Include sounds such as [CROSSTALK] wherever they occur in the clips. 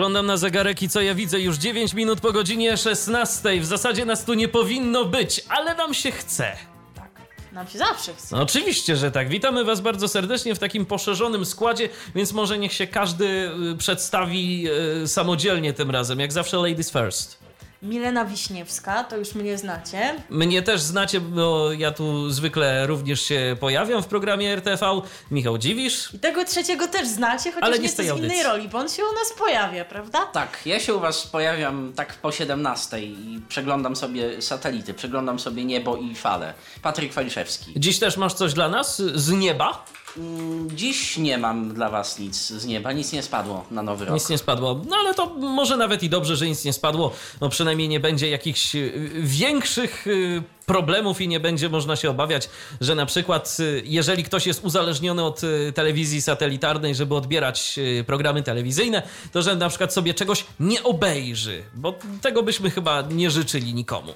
Spoglądam na zegarek i co ja widzę? Już 9 minut po godzinie 16. W zasadzie nas tu nie powinno być, ale nam się chce. Tak, nam się zawsze chce. No oczywiście, że tak. Witamy Was bardzo serdecznie w takim poszerzonym składzie, więc może niech się każdy y, przedstawi y, samodzielnie tym razem. Jak zawsze, ladies first. Milena Wiśniewska, to już mnie znacie. Mnie też znacie, bo ja tu zwykle również się pojawiam w programie RTV. Michał Dziwisz. I tego trzeciego też znacie, chociaż Ale nie nieco z tej z innej audycji. roli, bo on się u nas pojawia, prawda? Tak, ja się u Was pojawiam tak po 17 i przeglądam sobie satelity, przeglądam sobie niebo i fale. Patryk Waliszewski. Dziś też masz coś dla nas z nieba? Mm, Dziś nie mam dla Was nic z nieba, nic nie spadło na nowy rok. Nic nie spadło. No ale to może nawet i dobrze, że nic nie spadło. No przynajmniej nie będzie jakichś y, większych y, problemów i nie będzie można się obawiać, że na przykład y, jeżeli ktoś jest uzależniony od telewizji satelitarnej, żeby odbierać programy telewizyjne, to że na przykład sobie czegoś nie obejrzy, bo tego byśmy chyba nie życzyli nikomu.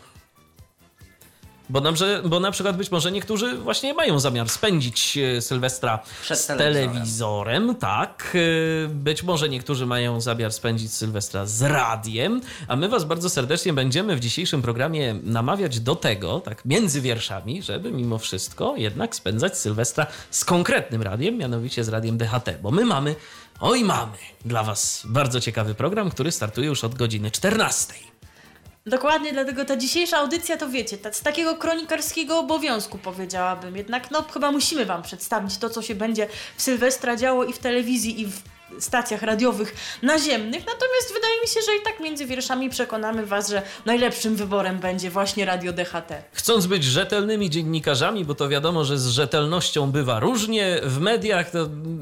Bo na, bo na przykład być może niektórzy właśnie mają zamiar spędzić e, Sylwestra Przed z telewizorem. telewizorem, tak. E, Być może niektórzy mają zamiar spędzić Sylwestra z radiem, a my was bardzo serdecznie będziemy w dzisiejszym programie namawiać do tego, tak między wierszami, żeby mimo wszystko jednak spędzać Sylwestra z konkretnym radiem, mianowicie z radiem DHT, bo my mamy, oj mamy, dla was bardzo ciekawy program, który startuje już od godziny 14. Dokładnie, dlatego ta dzisiejsza audycja to wiecie, z takiego kronikarskiego obowiązku powiedziałabym. Jednak no chyba musimy wam przedstawić to, co się będzie w Sylwestra działo i w telewizji, i w stacjach radiowych naziemnych. Natomiast wydaje mi się, że i tak między wierszami przekonamy was, że najlepszym wyborem będzie właśnie Radio DHT. Chcąc być rzetelnymi dziennikarzami, bo to wiadomo, że z rzetelnością bywa różnie w mediach, to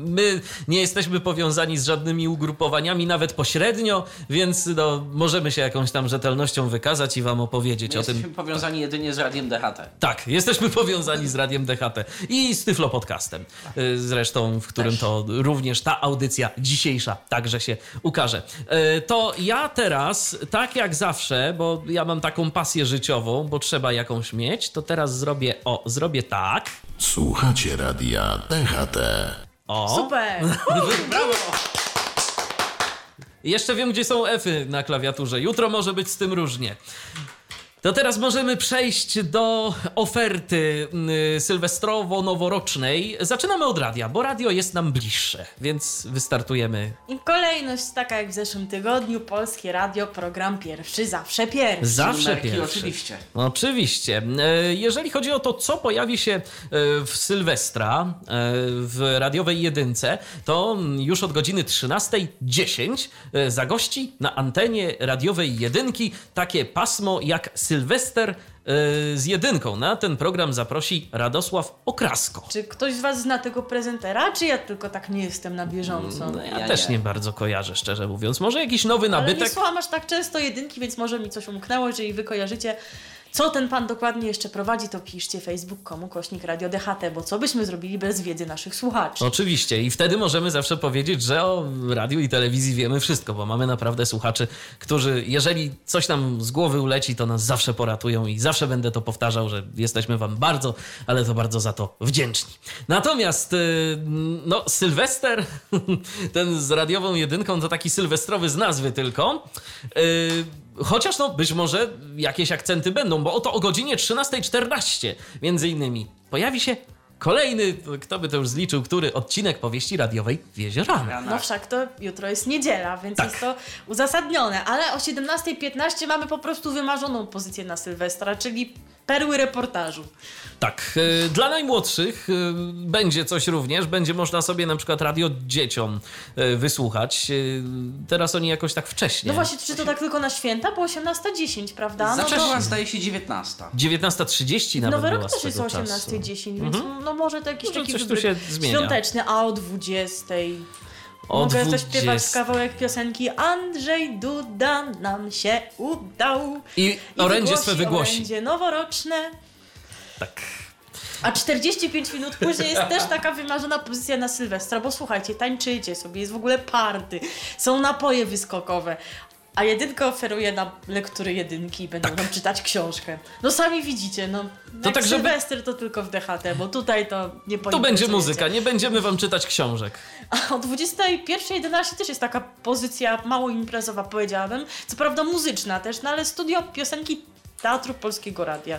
my nie jesteśmy powiązani z żadnymi ugrupowaniami, nawet pośrednio, więc no, możemy się jakąś tam rzetelnością wykazać i wam opowiedzieć My o tym. jesteśmy powiązani jedynie z radiem DHT. Tak, jesteśmy powiązani z Radiem DHT i z Tyflo Podcastem. Y, Zresztą, w którym Też. to również ta audycja dzisiejsza także się ukaże. Y, To ja teraz, tak jak zawsze, bo ja mam taką pasję życiową, bo trzeba jakąś mieć, to teraz zrobię, o, zrobię tak. Słuchacie radia DHT. O. Super! [LAUGHS] Brawo! Jeszcze wiem, gdzie są Fy na klawiaturze. Jutro może być z tym różnie. To teraz możemy przejść do oferty y, sylwestrowo-noworocznej. Zaczynamy od radia, bo radio jest nam bliższe, więc wystartujemy I kolejność taka jak w zeszłym tygodniu, Polskie Radio, program pierwszy, zawsze pierwszy. zawsze Numerki pierwszy. oczywiście. Oczywiście. E, Jeżeli chodzi o to, co pojawi się e, w Sylwestra e, w radiowej jedynce, to już od godziny 13.10 e, zagości na antenie radiowej jedynki takie pasmo jak Sylwester e, z jedynką. Na ten program zaprosi Radosław Okrasko. Czy ktoś z Was zna tego prezentera, czy ja tylko tak nie jestem na bieżąco? No, ja, Ja też nie. nie. bardzo kojarzę, szczerze mówiąc. Może jakiś nowy Ale nie nabytek? słucham aż tak często jedynki, więc może mi coś umknęło. Jeżeli Wy kojarzycie, co ten Pan dokładnie jeszcze prowadzi, to piszcie facebook.com kośnik Radio DHT, bo co byśmy zrobili bez wiedzy naszych słuchaczy? Oczywiście i wtedy możemy zawsze powiedzieć, że o radiu i telewizji wiemy wszystko, bo mamy naprawdę słuchaczy, którzy jeżeli coś nam z głowy uleci, to nas zawsze poratują i zawsze będę to powtarzał, że jesteśmy wam bardzo, ale to bardzo za to wdzięczni. Natomiast y, no Sylwester, [LAUGHS] ten z radiową jedynką to taki sylwestrowy z nazwy tylko. Chociaż no być może jakieś akcenty będą, bo oto o godzinie 13.14 między innymi pojawi się Kolejny, kto by to już zliczył, który odcinek powieści radiowej w Jeziorane. No wszak to jutro jest niedziela, więc Tak. jest to uzasadnione, ale o 17.15 mamy po prostu wymarzoną pozycję na Sylwestra, czyli perły reportażu. Tak, e, dla najmłodszych e, będzie coś również, będzie można sobie na przykład radio dzieciom e, wysłuchać. Teraz oni jakoś tak wcześnie. No właśnie, czy to tak tylko na święta? Bo 18.10, prawda? No Zaczęła to zdaje się 19. 19.30 nawet Nowy rok też jest o swego czasu. 18.10, więc no może to jakiś Może taki coś tu się zmienia. świąteczny, a o 20.00. O Mogę 20. zaśpiewać kawałek piosenki Andrzej Duda nam się udał. I orędzie swe wygłosi. Orędzie noworoczne. Tak. A 45 minut później jest też taka wymarzona pozycja na Sylwestra, bo słuchajcie, tańczycie sobie, jest w ogóle party, są napoje wyskokowe. A jedynka oferuje nam lektury jedynki i będą nam czytać książkę. No sami widzicie, no. jak tak, żeby- Sylwester to tylko w DHT, bo tutaj to nie Tu będzie muzyka, nie będziemy wam czytać książek. A o 21.11 też jest taka pozycja mało imprezowa, powiedziałabym. Co prawda muzyczna też, no ale studio piosenki Teatru Polskiego Radia.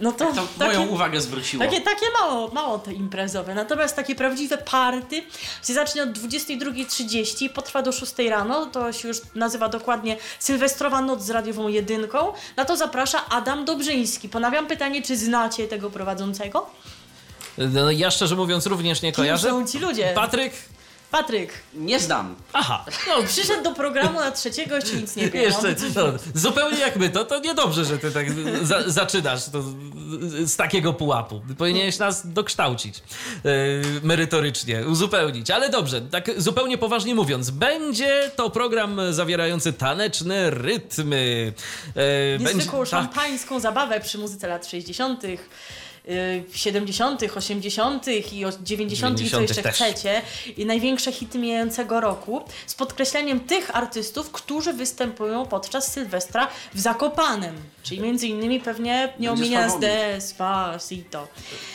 No to, To takie, moją uwagę zwróciło. takie, takie mało, mało te imprezowe. Natomiast takie prawdziwe party się zacznie od 22.30, potrwa do 6 rano. To się już nazywa dokładnie Sylwestrowa Noc z radiową jedynką. Na to zaprasza Adam Dobrzyński. Ponawiam pytanie, czy znacie tego prowadzącego? No, ja szczerze mówiąc również nie Kim kojarzę. są ci ludzie? Patryk? Patryk, Nie znam. Aha. No, przyszedł do programu na trzeciego, jeszcze nic nie wie. Jeszcze, no, zupełnie jak my, to, to niedobrze, że ty tak za, zaczynasz to z takiego pułapu. Powinieneś nas dokształcić e, merytorycznie, uzupełnić. Ale dobrze, tak zupełnie poważnie mówiąc, będzie to program zawierający taneczne rytmy. E, niezwykłą tak, szampańską zabawę przy muzyce lat 60., y, 70., 80. i o 90. i co 90. jeszcze też. chcecie. I największe hity mijającego roku z podkreśleniem tych artystów, którzy występują podczas Sylwestra w Zakopanem. Czyli między innymi pewnie nie omienia z. Despacito.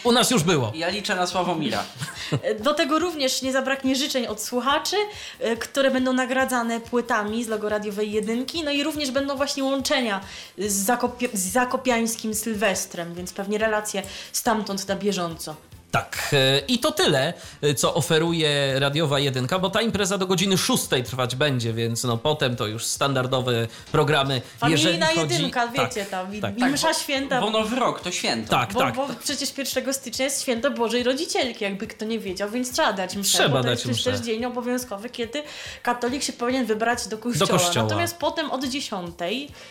U nas już było. Ja liczę na Sławomira. [LAUGHS] Do tego również nie zabraknie życzeń od słuchaczy, e, które będą nagradzane płytami z logo radiowej jedynki, no i również będą właśnie łączenia z, Zakopie- z zakopiańskim Sylwestrem, więc pewnie relacje stamtąd na bieżąco. Tak, e, i to tyle, e, co oferuje radiowa jedynka, bo ta impreza do godziny 6 trwać będzie, więc no potem to już standardowe programy. Familijna chodzi... jedynka, wiecie, tak, tam i, tak, i msza święta. Bo Nowy Rok to święto. tak, Bo, tak. bo przecież 1 stycznia jest święto Bożej Rodzicielki, jakby kto nie wiedział, więc trzeba dać mszę. Trzeba bo to dać jest przecież mszę. też dzień obowiązkowy, kiedy katolik się powinien wybrać do kościoła. kościoła. Natomiast potem od 10,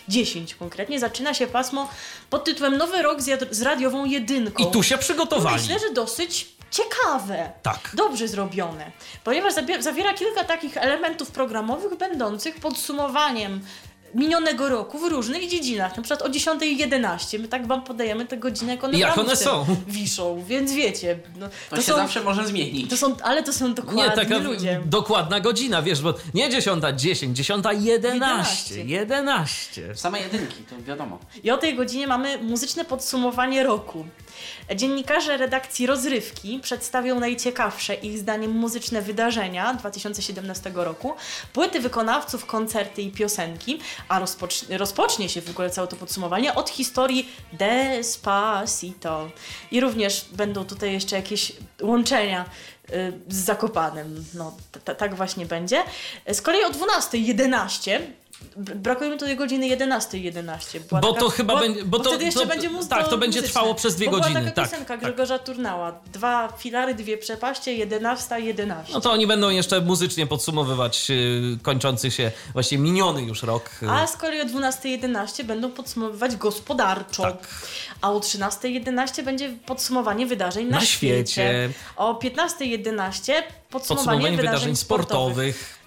10 konkretnie, zaczyna się pasmo pod tytułem Nowy Rok z, jad- z radiową jedynką. I tu się przygotowali. Myślę, że dosyć ciekawe. Tak. Dobrze zrobione. Ponieważ zawiera kilka takich elementów programowych będących podsumowaniem minionego roku w różnych dziedzinach. Na przykład o 10.11. My tak wam podajemy te godziny, jak one, Jak one są. [LAUGHS] Wiszą, więc wiecie. No, To, to, się są, zawsze może zmienić. to są, ale to są dokładni Nie taka ludzie. dokładna godzina, wiesz, bo nie 10, 10, 10, 11, 11. 11. Same jedynki, to wiadomo. I o tej godzinie mamy muzyczne podsumowanie roku. Dziennikarze redakcji Rozrywki przedstawią najciekawsze ich zdaniem muzyczne wydarzenia 2017 roku, płyty wykonawców, koncerty i piosenki, a rozpocznie, rozpocznie się w ogóle całe to podsumowanie od historii Despacito. I również będą tutaj jeszcze jakieś łączenia y, z Zakopanem. No, tak właśnie będzie. Z kolei o 12.11 br- Brakuje mi tutaj godziny 11.11. 11. Była Bo to chyba będzie- bo to- wtedy jeszcze to- będzie muzyka tak, to będzie muzyczna. trwało przez dwie bo godziny, Była taka tak, piosenka tak. Grzegorza Turnała. Dwa filary, dwie przepaście, 11, 11. No to oni będą jeszcze muzycznie podsumowywać y, kończący się, właśnie miniony już rok. y, A z kolei o 12.11 będą podsumowywać gospodarczo. Tak. A o 13.11 będzie podsumowanie wydarzeń na, Na świecie. O 15.11 podsumowanie, podsumowanie wydarzeń, wydarzeń sportowych. Y,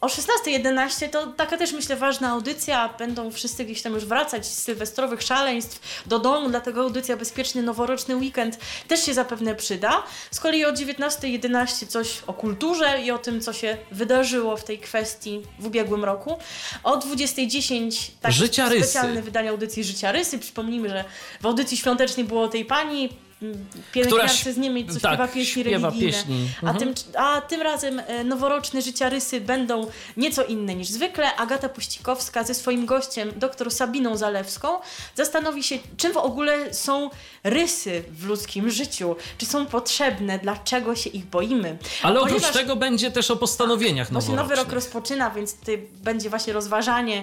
O 16.11 to taka też myślę ważna audycja. Będą wszyscy gdzieś tam już wracać z sylwestrowych szaleństw do domu, dlatego audycja Bezpieczny Noworoczny Weekend też się zapewne przyda. Z kolei o 19.11 coś o kulturze i o tym, co się wydarzyło w tej kwestii w ubiegłym roku. O 20.10 tak specjalne wydanie audycji Życiarysy. Przypomnijmy, że w audycji świątecznej było o tej pani pielęgniarce z Niemiec, co tak, śpiewa pieśni śpiewa religijne. pieśni. A, Mhm. tym, a tym razem e, noworoczne życiorysy będą nieco inne niż zwykle. Agata Puścikowska ze swoim gościem, dr Sabiną Zalewską, zastanowi się, czym w ogóle są rysy w ludzkim życiu. Czy są potrzebne, dlaczego się ich boimy. Ale oprócz Ponieważ- tego będzie też o postanowieniach Właśnie nowy noworocznych. rok rozpoczyna, więc tutaj będzie właśnie rozważanie,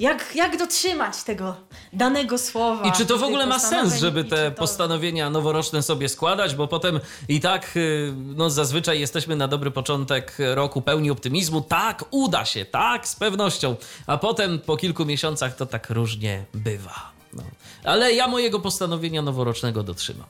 jak, jak dotrzymać tego danego słowa. I czy to w ogóle ma sens, żeby te to- postanowienia noworoczne sobie składać, bo potem i tak y, no, zazwyczaj jesteśmy na dobry początek roku pełni optymizmu. Tak, uda się, tak, z pewnością. A potem po kilku miesiącach to tak różnie bywa. No. Ale ja mojego postanowienia noworocznego dotrzymam.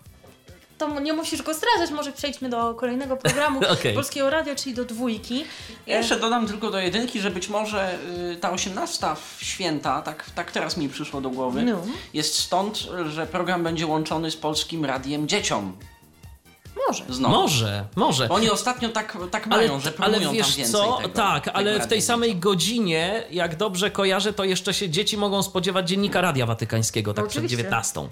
To nie musisz go zdradzać, może przejdźmy do kolejnego [LAUGHS] programu Okej. Polskiego Radia, czyli do dwójki. Ja Jeszcze dodam tylko do jedynki, że być może y, ta 18 w święta, tak, tak teraz mi przyszło do głowy, No. jest stąd, że program będzie łączony z polskim radiem dzieciom. Może. Znowu. Może, może. Bo Oni ostatnio tak, tak Ale, mają, że ale promują wiesz tam więcej co, tego. tak, tego ale w tej samej godzinie, jak dobrze kojarzę, to jeszcze się dzieci mogą spodziewać dziennika Radia Watykańskiego, tak No, przed oczywiście. 19.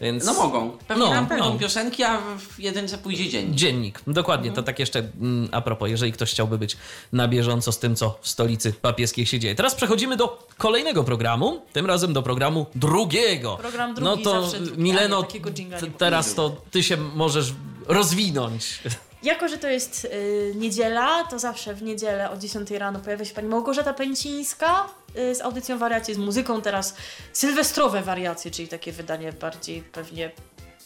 Więc... No mogą. Pewnie No, nam no. piosenki, a w jedynce pójdzie dzień. Dziennik, dokładnie. Mhm. To tak jeszcze mm, a propos, jeżeli ktoś chciałby być na bieżąco z tym, co w stolicy papieskiej się dzieje. Teraz przechodzimy do kolejnego programu, tym razem do programu drugiego. Program No drugi, to zawsze drugi, Mileno, ale teraz to ty się możesz rozwinąć. Jako, że to jest y, niedziela, to zawsze w niedzielę o 10 rano pojawia się pani Małgorzata Pęcińska y, z audycją wariacje, z muzyką teraz sylwestrowe wariacje, czyli takie wydanie bardziej pewnie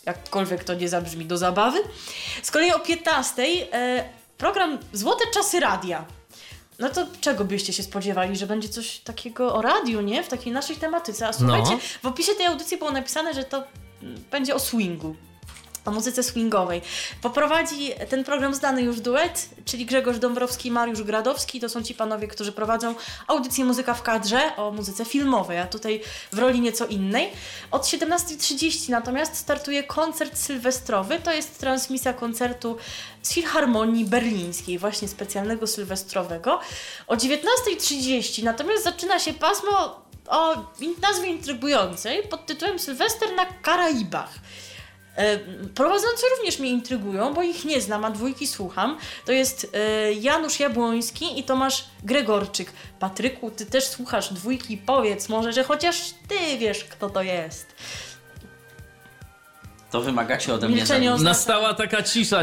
jakkolwiek to nie zabrzmi do zabawy. Z kolei o 15 y, program Złote Czasy Radia. No to czego byście się spodziewali, że będzie coś takiego o radiu, nie? W takiej naszej tematyce. A słuchajcie, No. w opisie tej audycji było napisane, że to mm, będzie o swingu o muzyce swingowej. Poprowadzi ten program znany już duet, czyli Grzegorz Dąbrowski i Mariusz Gradowski. To są ci panowie, którzy prowadzą audycję Muzyka w kadrze o muzyce filmowej, a tutaj w roli nieco innej. Od 17.30 natomiast startuje koncert sylwestrowy. To jest transmisja koncertu z Filharmonii Berlińskiej, właśnie specjalnego sylwestrowego. O 19.30 natomiast zaczyna się pasmo o nazwie intrygującej pod tytułem Sylwester na Karaibach. E, Prowadzący również mnie intrygują, bo ich nie znam, a dwójki słucham. To jest e, Janusz Jabłoński i Tomasz Gregorczyk. Patryku, ty też słuchasz dwójki, powiedz może, że chociaż ty wiesz, kto to jest. To wymagacie ode mnie za Milczenie dużo. oznacza- Nastała taka cisza.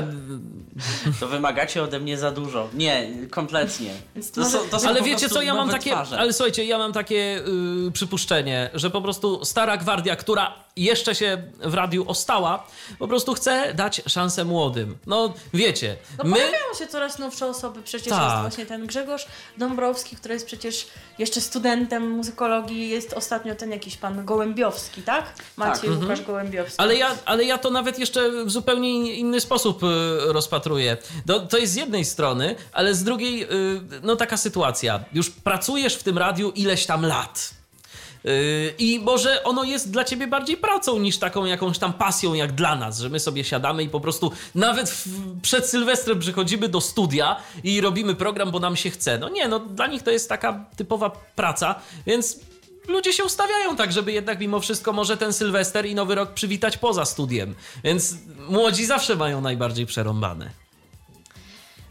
To wymagacie ode mnie za dużo. Nie, kompletnie. To są, to są Ale wiecie co, ja mam takie, Twarze. ale słuchajcie, ja mam takie y, przypuszczenie, że po prostu stara gwardia, która jeszcze się w radiu ostała, po prostu chce dać szansę młodym. No wiecie, No my... pojawiają się coraz nowsze osoby, przecież Tak. jest właśnie ten Grzegorz Dąbrowski, który jest przecież jeszcze studentem muzykologii, jest ostatnio ten jakiś pan Gołębiowski, tak? Maciej Tak. Łukasz Gołębiowski. Ale ja, ale ja to nawet jeszcze w zupełnie inny sposób y, rozpatruję. To, to jest z jednej strony, ale z drugiej, y, no taka sytuacja. Już pracujesz w tym radiu ileś tam lat. Y, I może ono jest dla ciebie bardziej pracą niż taką jakąś tam pasją jak dla nas, że my sobie siadamy i po prostu nawet w, przed Sylwestrem przychodzimy do studia i robimy program, bo nam się chce. No nie, no dla nich to jest taka typowa praca, więc ludzie się ustawiają tak, żeby jednak mimo wszystko może ten Sylwester i Nowy Rok przywitać poza studiem. Więc młodzi zawsze mają najbardziej przerąbane.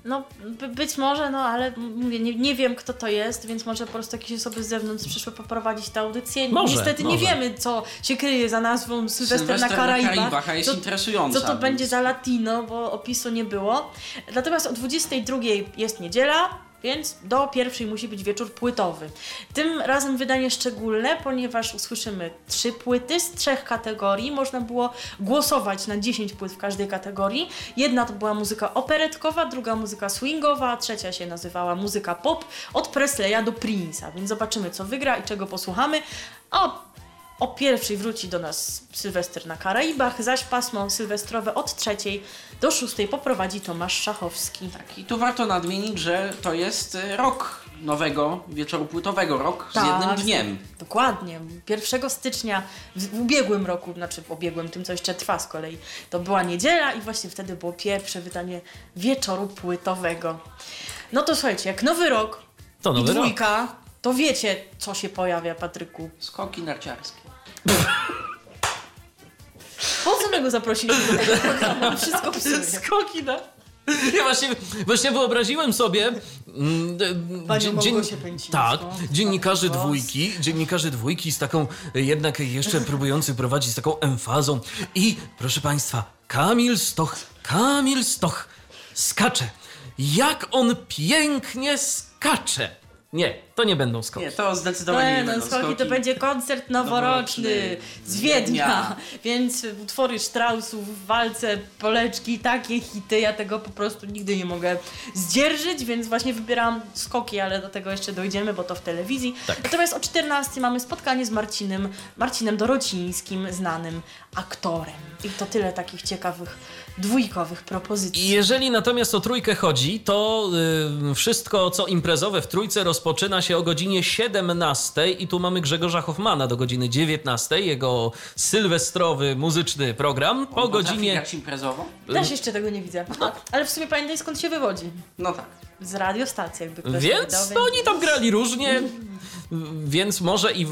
No, by, być może, no ale mówię, nie, nie wiem kto to jest, więc może po prostu jakieś osoby z zewnątrz przyszły poprowadzić tę audycję. Może, Niestety nie może. wiemy, co się kryje za nazwą Sylwester, na Karaibach. na Karaibach, jest co, interesująca. co to więc- będzie za latino, bo opisu nie było. Natomiast o 22 jest niedziela, więc do pierwszej musi być wieczór płytowy. Tym razem wydanie szczególne, ponieważ usłyszymy trzy płyty z trzech kategorii. Można było głosować na 10 płyt w każdej kategorii. Jedna to była muzyka operetkowa, druga muzyka swingowa, trzecia się nazywała muzyka pop od Presleya do Prince'a. Więc zobaczymy, co wygra i czego posłuchamy. A o pierwszej wróci do nas Sylwester na Karaibach, zaś pasmo sylwestrowe od trzeciej do szóstej poprowadzi Tomasz Szachowski. Tak, i tu warto nadmienić, że to jest y, rok nowego wieczoru płytowego, rok z Tak, jednym dniem. Dokładnie. 1 stycznia w, ubiegłym roku, znaczy w ubiegłym, tym co jeszcze trwa z kolei, to była niedziela i właśnie wtedy było pierwsze wydanie wieczoru płytowego. No to słuchajcie, jak nowy rok To i nowy rok. dwójka, to wiecie, co się pojawia, Patryku. Skoki narciarskie. [LAUGHS] Po co my go zaprosiliśmy do tego programu? Wszystko psuje. Skoki na... Ja właśnie, właśnie wyobraziłem sobie... mm, e, Panią dzien- Małgosię Pęcińską. Tak, dziennikarzy Głos. dwójki, dziennikarzy dwójki z taką jednak jeszcze próbujący prowadzić z taką emfazą. I proszę państwa, Kamil Stoch, Kamil Stoch skacze. Jak on pięknie skacze. Nie, to nie będą skoki. Nie, to zdecydowanie nie, Nie, no będą skoki to skoki. będzie koncert noworoczny Noworoczny z Wiednia, Wiednia. więc utwory Straussów w walce, poleczki, takie hity, ja tego po prostu nigdy nie mogę zdzierżyć, więc właśnie wybieram skoki, ale do tego jeszcze dojdziemy, bo to w telewizji. Tak. Natomiast o 14 mamy spotkanie z Marcinem, Marcinem Dorocińskim, znanym aktorem. I to tyle takich ciekawych dwójkowych propozycji. Jeżeli natomiast o trójkę chodzi, to y, wszystko co imprezowe w trójce rozpoczyna się o godzinie 17 i tu mamy Grzegorza Hoffmana do godziny 19, jego sylwestrowy muzyczny program. Po Potrafi godzinie grać imprezowo? Też jeszcze tego nie widzę. Ale w sumie pamiętaj skąd się wywodzi. No tak. Z radiostacji jakby ktoś Więc no, oni tam grali różnie, więc może i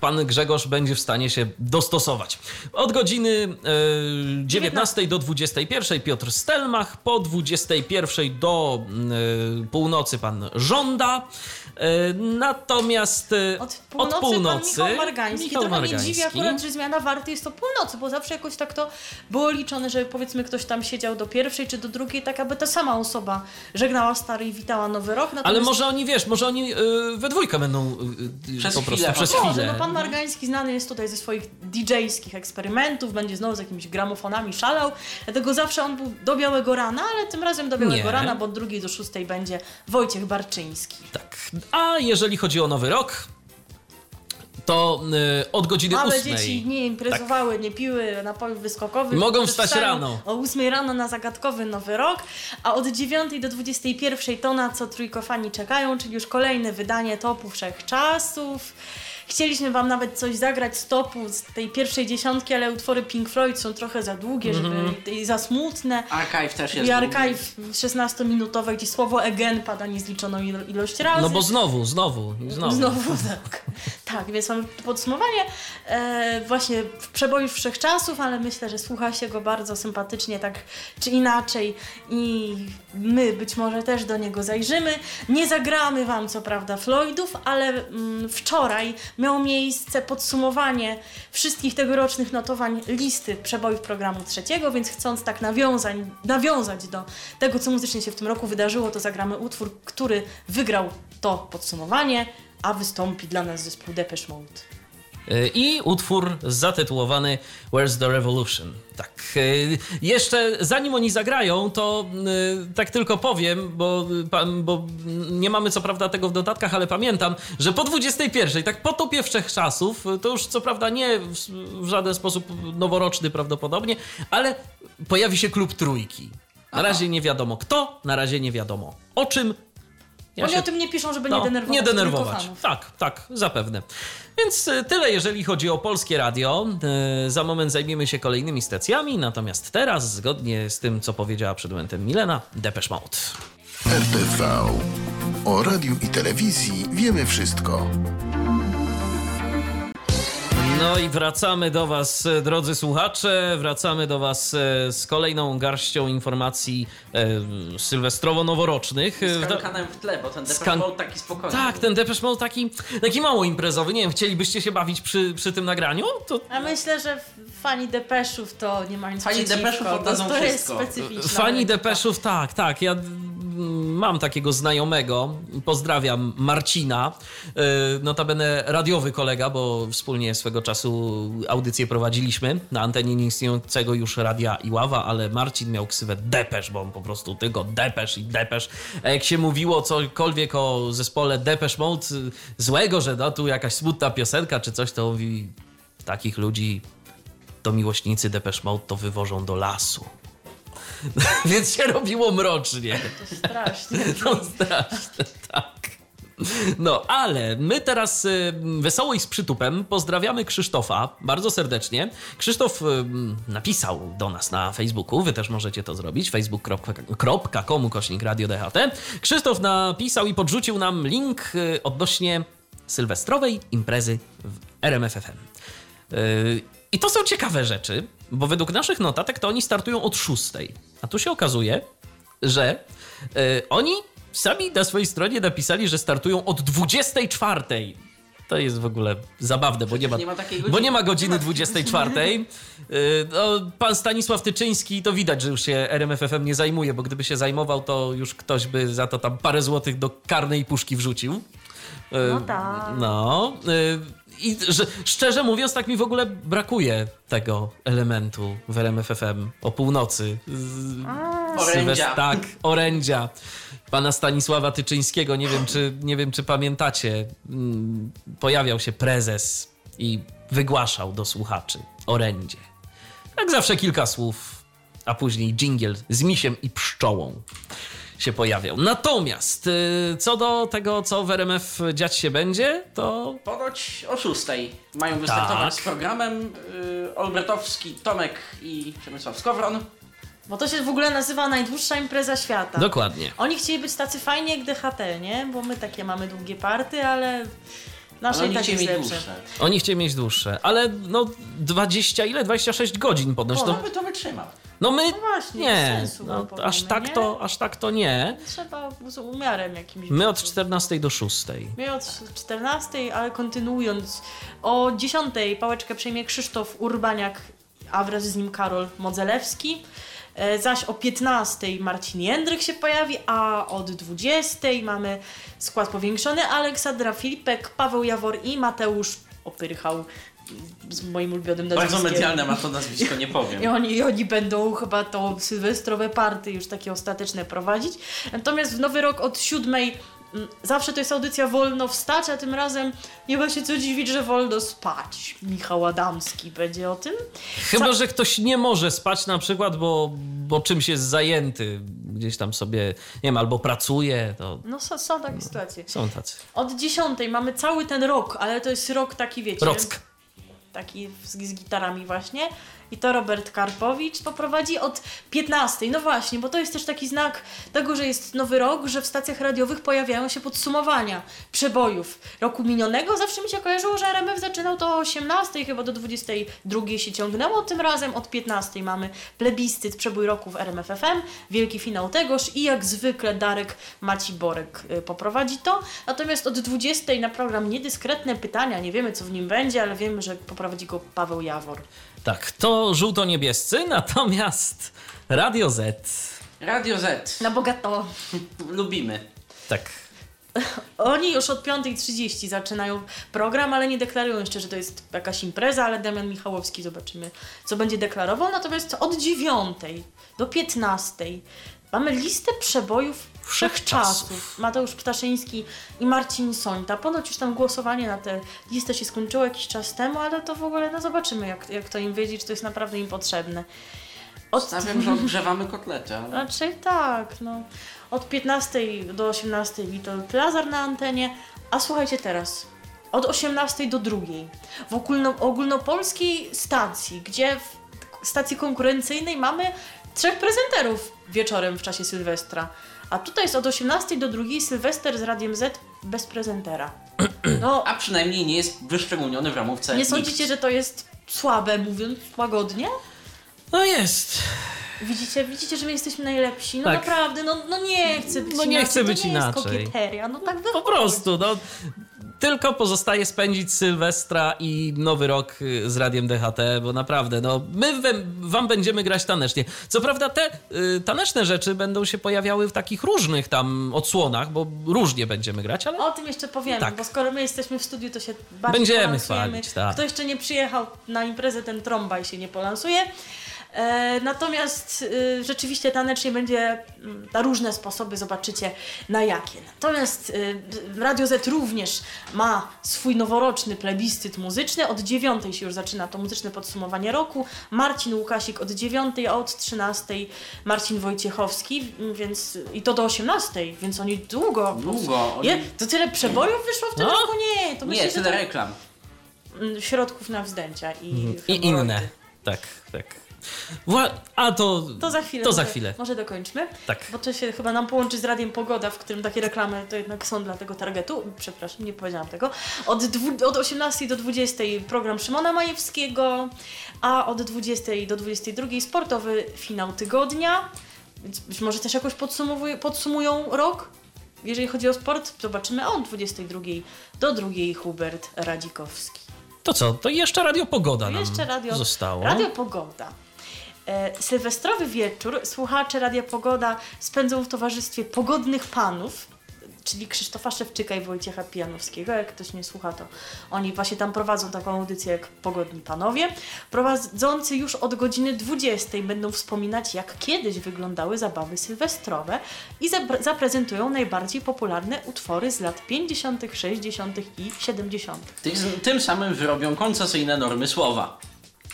pan Grzegorz będzie w stanie się dostosować. Od godziny e, 19 do 21 Piotr Stelmach, po 21 do e, północy pan Żąda, natomiast e, Od północy, od północy pan Michał Margański. Michał Trochę mnie Margański. dziwi akurat, że zmiana warty jest to północy, bo zawsze jakoś tak to było liczone, że powiedzmy ktoś tam siedział do pierwszej czy do drugiej, tak aby ta sama osoba żegnała stary i witała nowy rok. Ale Natomiast może oni, wiesz, może oni e, we dwójkę będą e, Przez po prostu chwilę. przez Może, chwilę. no pan Margański znany jest tutaj ze swoich DJ-skich eksperymentów, będzie znowu z jakimiś gramofonami szalał, dlatego zawsze on był do białego rana, ale tym razem do białego Nie. rana, bo od drugiej do szóstej będzie Wojciech Barczyński. Tak. A jeżeli chodzi o nowy rok, to e, od godziny Małe 8. dzieci nie imprezowały, nie piły napojów wyskokowych. Mogą wstać rano. O 8 rano na zagadkowy nowy rok, a od 9 do 21 to na co trójkofani czekają, czyli już kolejne wydanie topu wszechczasów. Chcieliśmy wam nawet coś zagrać z topu, z tej pierwszej dziesiątki, ale utwory Pink Floyd są trochę za długie, żeby i za smutne. Archive też jest I archive 16-minutowe, gdzie słowo again pada niezliczoną ilo- ilość razy. No bo znowu, znowu, znowu. Znowu tak. Tak, więc mamy podsumowanie e, właśnie w przeboju wszechczasów, ale myślę, że słucha się go bardzo sympatycznie, tak czy inaczej i my być może też do niego zajrzymy. Nie zagramy wam co prawda Floydów, ale mm, wczoraj miało miejsce podsumowanie wszystkich tegorocznych notowań listy przebojów programu trzeciego, więc chcąc tak nawiązać, nawiązać do tego, co muzycznie się w tym roku wydarzyło, to zagramy utwór, który wygrał to podsumowanie, a wystąpi dla nas zespół Depeche Mode. Y, I utwór zatytułowany Where's the Revolution? Tak. y, Jeszcze zanim oni zagrają, to y, tak tylko powiem, bo, bo nie mamy co prawda tego w dodatkach, ale pamiętam, że po 21, tak po topie y, to już co prawda nie w, w żaden sposób noworoczny prawdopodobnie, ale pojawi się klub trójki. Na razie nie wiadomo kto, na razie nie wiadomo o czym. Ja Oni się- o tym nie piszą, żeby no, nie denerwować, nie denerwować. Tak, tak, zapewne. Więc y, tyle, jeżeli chodzi o polskie radio. Y, Za moment zajmiemy się kolejnymi stacjami, natomiast teraz, zgodnie z tym, co powiedziała przed momentem Milena, Depeche Mode. RTV. O radiu i telewizji wiemy wszystko. No i wracamy do Was, e, drodzy słuchacze. Wracamy do Was e, z kolejną garścią informacji e, sylwestrowo-noworocznych. E, Z wda- kankanem w tle, bo ten Depeche Skan- Mode taki spokojny. Tak, ten Depeche Mode taki, taki mało imprezowy. Nie wiem, chcielibyście się bawić przy, przy tym nagraniu? To A myślę, że fani Depeszów to nie ma nic Fani przeciwko, Depeszów oddadzą to jest wszystko. specyficzne. Fani Depeszów, tak, tak. Ja mam takiego znajomego, pozdrawiam Marcina, yy, notabene radiowy kolega, bo wspólnie swego czasu audycję prowadziliśmy na antenie nieistniejącego już Radia Iława, ale Marcin miał ksywę Depesz, bo on po prostu tylko Depesz i Depesz. A jak się mówiło cokolwiek o zespole Depesz Mode y, złego, że no tu jakaś smutna piosenka czy coś, to mówi takich ludzi to miłośnicy Depesz Mode to wywożą do lasu. [LAUGHS] Więc się robiło mrocznie. Strasznie. No [LAUGHS] straszne, tak. No, ale my teraz y, wesoło i z przytupem pozdrawiamy Krzysztofa bardzo serdecznie. Krzysztof y, napisał do nas na Facebooku, wy też możecie to zrobić, facebook.com kośnik Radio DHT. Krzysztof napisał i podrzucił nam link y, odnośnie sylwestrowej imprezy w RMFFM. I to są ciekawe rzeczy, bo według naszych notatek to oni startują od 6. A tu się okazuje, że e, oni sami na swojej stronie napisali, że startują od 24. To jest w ogóle zabawne, bo nie ma, nie ma takiej bo godziny. nie ma godziny 24. Y, [LAUGHS] No, pan Stanisław Tyczyński to widać, że już się RMFFM nie zajmuje, bo gdyby się zajmował, to już ktoś by za to tam parę złotych do karnej puszki wrzucił. Y, No tak. No. I że, szczerze mówiąc, tak mi w ogóle brakuje tego elementu w RMFFM o północy. Z- Orędzia. Tak, orędzia. Pana Stanisława Tyczyńskiego, nie wiem czy, nie wiem, czy pamiętacie, mm, pojawiał się prezes i wygłaszał do słuchaczy orędzie. Jak zawsze kilka słów, a później dżingiel z misiem i pszczołą się pojawiał. Natomiast y, co do tego, co w RMF dziać się będzie, to Ponoć o 6 mają wystartować Tak. z programem yy, Olbratowski, Tomek i Przemysław Skowron. Bo to się w ogóle nazywa najdłuższa impreza świata. dokładnie. Oni chcieli być tacy fajni jak DHT, nie? Bo my takie mamy długie party, ale nasze oni chcieli mieć lepsze. dłuższe. Oni chcieli mieć dłuższe, ale no 20 ile? 26 godzin ponoć. No, No, by to wytrzymał. No my No właśnie, nie, sensu, no, bo powiemy, aż tak nie? to, aż tak to nie. Trzeba z umiarem jakimś. My od być. 14 do 6. My od 14, ale kontynuując, o 10 pałeczkę przejmie Krzysztof Urbaniak, a wraz z nim Karol Modzelewski. E, Zaś o 15 Marcin Jędryk się pojawi, a od 20 mamy skład powiększony Aleksandra Filipek, Paweł Jawor i Mateusz Opyrchał z moim ulubionym Bardzo nazwiskiem. medialne ma to [LAUGHS] nazwisko, nie I powiem. oni, I oni będą chyba to sylwestrowe party już takie ostateczne prowadzić. Natomiast w Nowy Rok od siódmej mm, zawsze to jest audycja wolno wstać, a tym razem nie ma się co dziwić, że wolno spać. Michał Adamski będzie o tym. Chyba, że ktoś nie może spać na przykład, bo, bo czymś jest zajęty, gdzieś tam sobie, nie wiem, albo pracuje, to No są, są takie sytuacje. są tacy. Od dziesiątej mamy cały ten rok, ale to jest rok taki, wiecie... Rock. Taki z, z gitarami właśnie. I to Robert Karpowicz poprowadzi od 15. No właśnie, bo to jest też taki znak tego, że jest nowy rok, że w stacjach radiowych pojawiają się podsumowania przebojów roku minionego. Zawsze mi się kojarzyło, że RMF zaczynał to o 18, chyba do 22 się ciągnęło. Tym razem od 15 mamy plebiscyt przebój roku w RMF FM, wielki finał tegoż i jak zwykle Darek Maciborek y, poprowadzi to. Natomiast od 20 na program niedyskretne pytania. Nie wiemy, co w nim będzie, ale wiemy, że poprowadzi go Paweł Jawor. Tak, to żółto-niebiescy, natomiast Radio Z. Radio Z. Na bogato. Lubimy. Tak. Oni już od 5.30 zaczynają program, ale nie deklarują jeszcze, że to jest jakaś impreza, ale Damian Michałowski zobaczymy, co będzie deklarował. Natomiast od 9 do 15 mamy listę przebojów Wszechczasów. wszechczasów. Mateusz Ptaszyński i Marcin Sońta. Ponoć już tam głosowanie na tę listę się skończyło jakiś czas temu, ale to w ogóle no zobaczymy, jak, jak to im wyjdzie, czy to jest naprawdę im potrzebne. Od... Stawiam, że odgrzewamy kotlety, ale... Raczej tak, no. Od 15 do 18 Witold Lazar na antenie, a słuchajcie teraz, od 18 do 2 w ogólno, ogólnopolskiej stacji, gdzie w stacji konkurencyjnej mamy trzech prezenterów wieczorem w czasie Sylwestra. A tutaj jest od 18 do 2 Sylwester z Radiem Z bez prezentera. [CLEARS THROAT] No, A przynajmniej nie jest wyszczególniony w ramówce. nie nikt. sądzicie, że to jest słabe, mówiąc łagodnie? No jest. Widzicie, widzicie, że my jesteśmy najlepsi. No Tak. naprawdę, no, no nie chcę być No nie inaczej. chcę to być nie inaczej. Jest kokieteria. No tak Po prostu, no. Tylko pozostaje spędzić Sylwestra i Nowy Rok y, z Radiem DHT, bo naprawdę, no, my wam będziemy grać tanecznie. Co prawda te y, taneczne rzeczy będą się pojawiały w takich różnych tam odsłonach, bo różnie będziemy grać, ale O tym jeszcze powiemy, Tak. bo skoro my jesteśmy w studiu, to się bardziej Będziemy chwalić, tak. Kto jeszcze nie przyjechał na imprezę, ten trąbaj się nie polansuje. E, natomiast y, rzeczywiście tanecznie będzie mm, na różne sposoby, zobaczycie na jakie. Natomiast y, Radio Z również ma swój noworoczny plebiscyt muzyczny. Od 9 się już zaczyna to muzyczne podsumowanie roku. Marcin Łukasik od 9, a od 13 Marcin Wojciechowski, m, więc i to do 18, więc oni długo. Długo, oni- Je, to tyle przebojów wyszło w tym No. roku? Nie, to myślę, Nie, tyle to reklam. mm, środków na wzdęcia i, i hemoroidy. inne. Tak, tak. A to, To za chwilę. To za może, chwilę. Może dokończmy. Tak. Bo to się chyba nam połączy z Radiem Pogoda, w którym takie reklamy to jednak są dla tego targetu. Przepraszam, nie powiedziałam tego. Od, dwu, od 18 do 20 program Szymona Majewskiego, a od 20 do 22 sportowy finał tygodnia. Więc być może też jakoś podsumują rok. Jeżeli chodzi o sport, zobaczymy od 22 do 2 Hubert Radzikowski. To co? To jeszcze Radio Pogoda nam Jeszcze radio, zostało. radio Pogoda. E, sylwestrowy wieczór słuchacze Radia Pogoda spędzą w towarzystwie pogodnych panów, czyli Krzysztofa Szewczyka i Wojciecha Pijanowskiego. Jak ktoś nie słucha, to oni właśnie tam prowadzą taką audycję jak Pogodni Panowie. Prowadzący już od godziny 20 będą wspominać, jak kiedyś wyglądały zabawy sylwestrowe i zapre- zaprezentują najbardziej popularne utwory z lat 50., 60. i 70. Tym, tym samym wyrobią koncesyjne normy słowa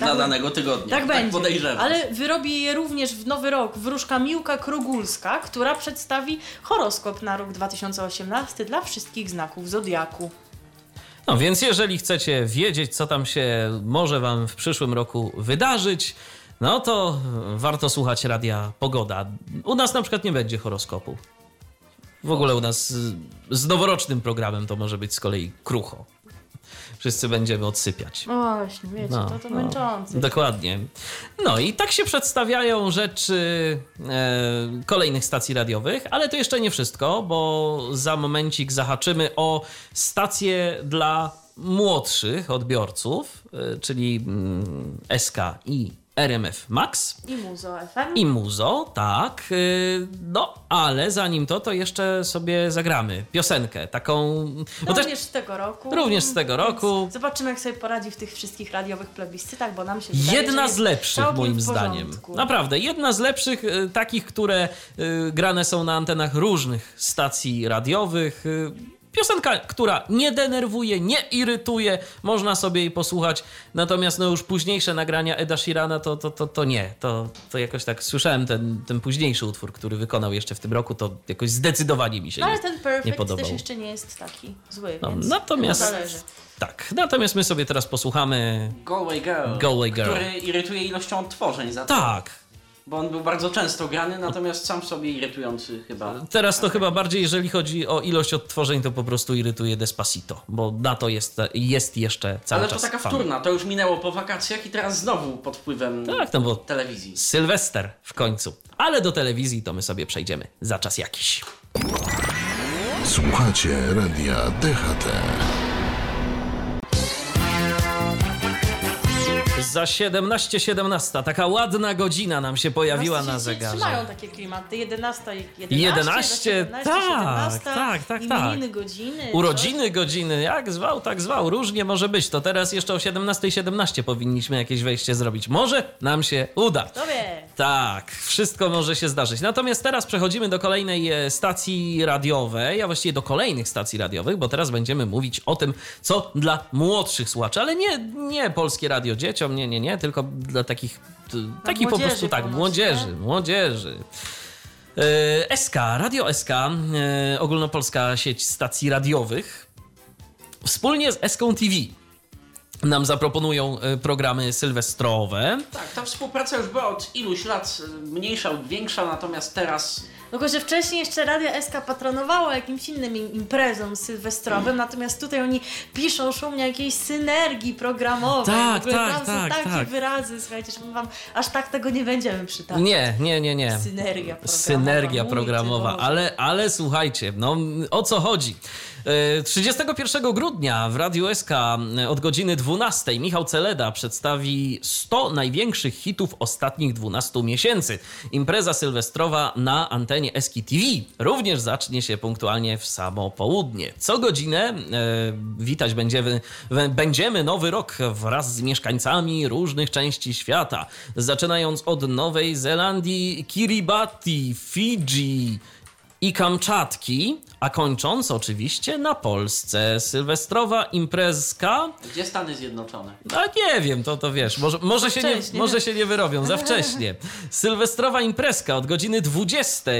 dla Tak- danego tygodnia. Tak, będzie. podejrzewam. Ale wyrobi je również w nowy rok wróżka Miłka Krogulska, która przedstawi horoskop na rok 2018 dla wszystkich znaków zodiaku. No więc jeżeli chcecie wiedzieć, co tam się może wam w przyszłym roku wydarzyć, no to warto słuchać Radia Pogoda. U nas na przykład nie będzie horoskopu. W ogóle u nas z noworocznym programem to może być z kolei krucho. Wszyscy będziemy odsypiać. No właśnie, wiecie, No, to to no, męczące. Dokładnie. No i tak się przedstawiają rzeczy e, kolejnych stacji radiowych, ale to jeszcze nie wszystko, bo za momencik zahaczymy o stacje dla młodszych odbiorców, e, czyli mm, SK i RMF Max. I Muzo FM. I muzo, tak. y, No, ale zanim to, to jeszcze sobie zagramy piosenkę. Taką. Bo też Również z tego roku. Również z tego roku. Zobaczymy, jak sobie poradzi w tych wszystkich radiowych plebiscytach, bo nam się wydaje, Jedna z lepszych, moim zdaniem. Naprawdę, jedna z lepszych, y, takich, które y, grane są na antenach różnych stacji radiowych. Piosenka, która nie denerwuje, nie irytuje, można sobie jej posłuchać. Natomiast no już późniejsze nagrania Eda Sheerana to, to, to, to nie. To, to jakoś tak słyszałem ten, ten późniejszy utwór, który wykonał jeszcze w tym roku, to jakoś zdecydowanie mi się No ale nie, ten nie Perfect podobał. też jeszcze nie jest taki zły, No, więc natomiast-. Tak, natomiast my sobie teraz posłuchamy. Galway Girl, Galway Girl. który irytuje ilością odtworzeń za to. Tak, Bo on był bardzo często grany, natomiast sam sobie irytujący chyba. Teraz to chyba bardziej, jeżeli chodzi o ilość odtworzeń, to po prostu irytuje Despacito, bo na to jest, jest jeszcze cały Ale to czas taka fan. wtórna, to już minęło po wakacjach i teraz znowu pod wpływem Tak, no bo telewizji. Sylwester w końcu. Ale do telewizji to my sobie przejdziemy za czas jakiś. Słuchacie radia DHT. Za 17.17, taka ładna godzina nam się pojawiła na zegarze. Trzymają takie klimaty. 11, 11, 11, 17, tak, 17, tak, tak, imieniny, tak. godziny. Urodziny, godziny, jak zwał, tak zwał. Różnie może być. To teraz jeszcze o 17.17 17 powinniśmy jakieś wejście zrobić. Może nam się uda. Kto wie? Tak, wszystko może się zdarzyć. Natomiast teraz przechodzimy do kolejnej e, stacji radiowej, a właściwie do kolejnych stacji radiowych, bo teraz będziemy mówić o tym, co dla młodszych słuchaczy, ale nie, nie polskie radio dzieciom, nie, nie, nie, tylko dla takich, takich po młodzieży prostu tak, młodzieży, nie? młodzieży. E, SK, Radio SK, e, ogólnopolska sieć stacji radiowych, wspólnie z SK TV nam zaproponują e, programy sylwestrowe. Tak, ta współpraca już była od iluś lat mniejsza lub większa, natomiast teraz Tylko, że wcześniej jeszcze Radio SK patronowało jakimś innym im- imprezom sylwestrowym, natomiast tutaj oni piszą szumnie jakiejś synergii programowej. Tak, tak, tam są tak, takie tak. wyrazy, słuchajcie, że my wam aż tak tego nie będziemy przytaczać. Nie, nie, nie, nie. Synergia programowa. Synergia programowa, ale, ale słuchajcie, no o co chodzi? E, 31 grudnia w Radiu SK e, od godziny 12 Michał Celeda przedstawi 100 największych hitów ostatnich 12 miesięcy. Impreza sylwestrowa na antenie Eski TV również zacznie się punktualnie w samo południe. Co godzinę e, witać będziemy, będziemy nowy rok wraz z mieszkańcami różnych części świata. Zaczynając od Nowej Zelandii, Kiribati, Fidżi, i Kamczatki, a kończąc oczywiście na Polsce. Sylwestrowa imprezka Gdzie Stany Zjednoczone? no nie wiem, to, to wiesz, może, może, się nie, może się nie wyrobią, za [LAUGHS] wcześnie. Sylwestrowa imprezka od godziny 20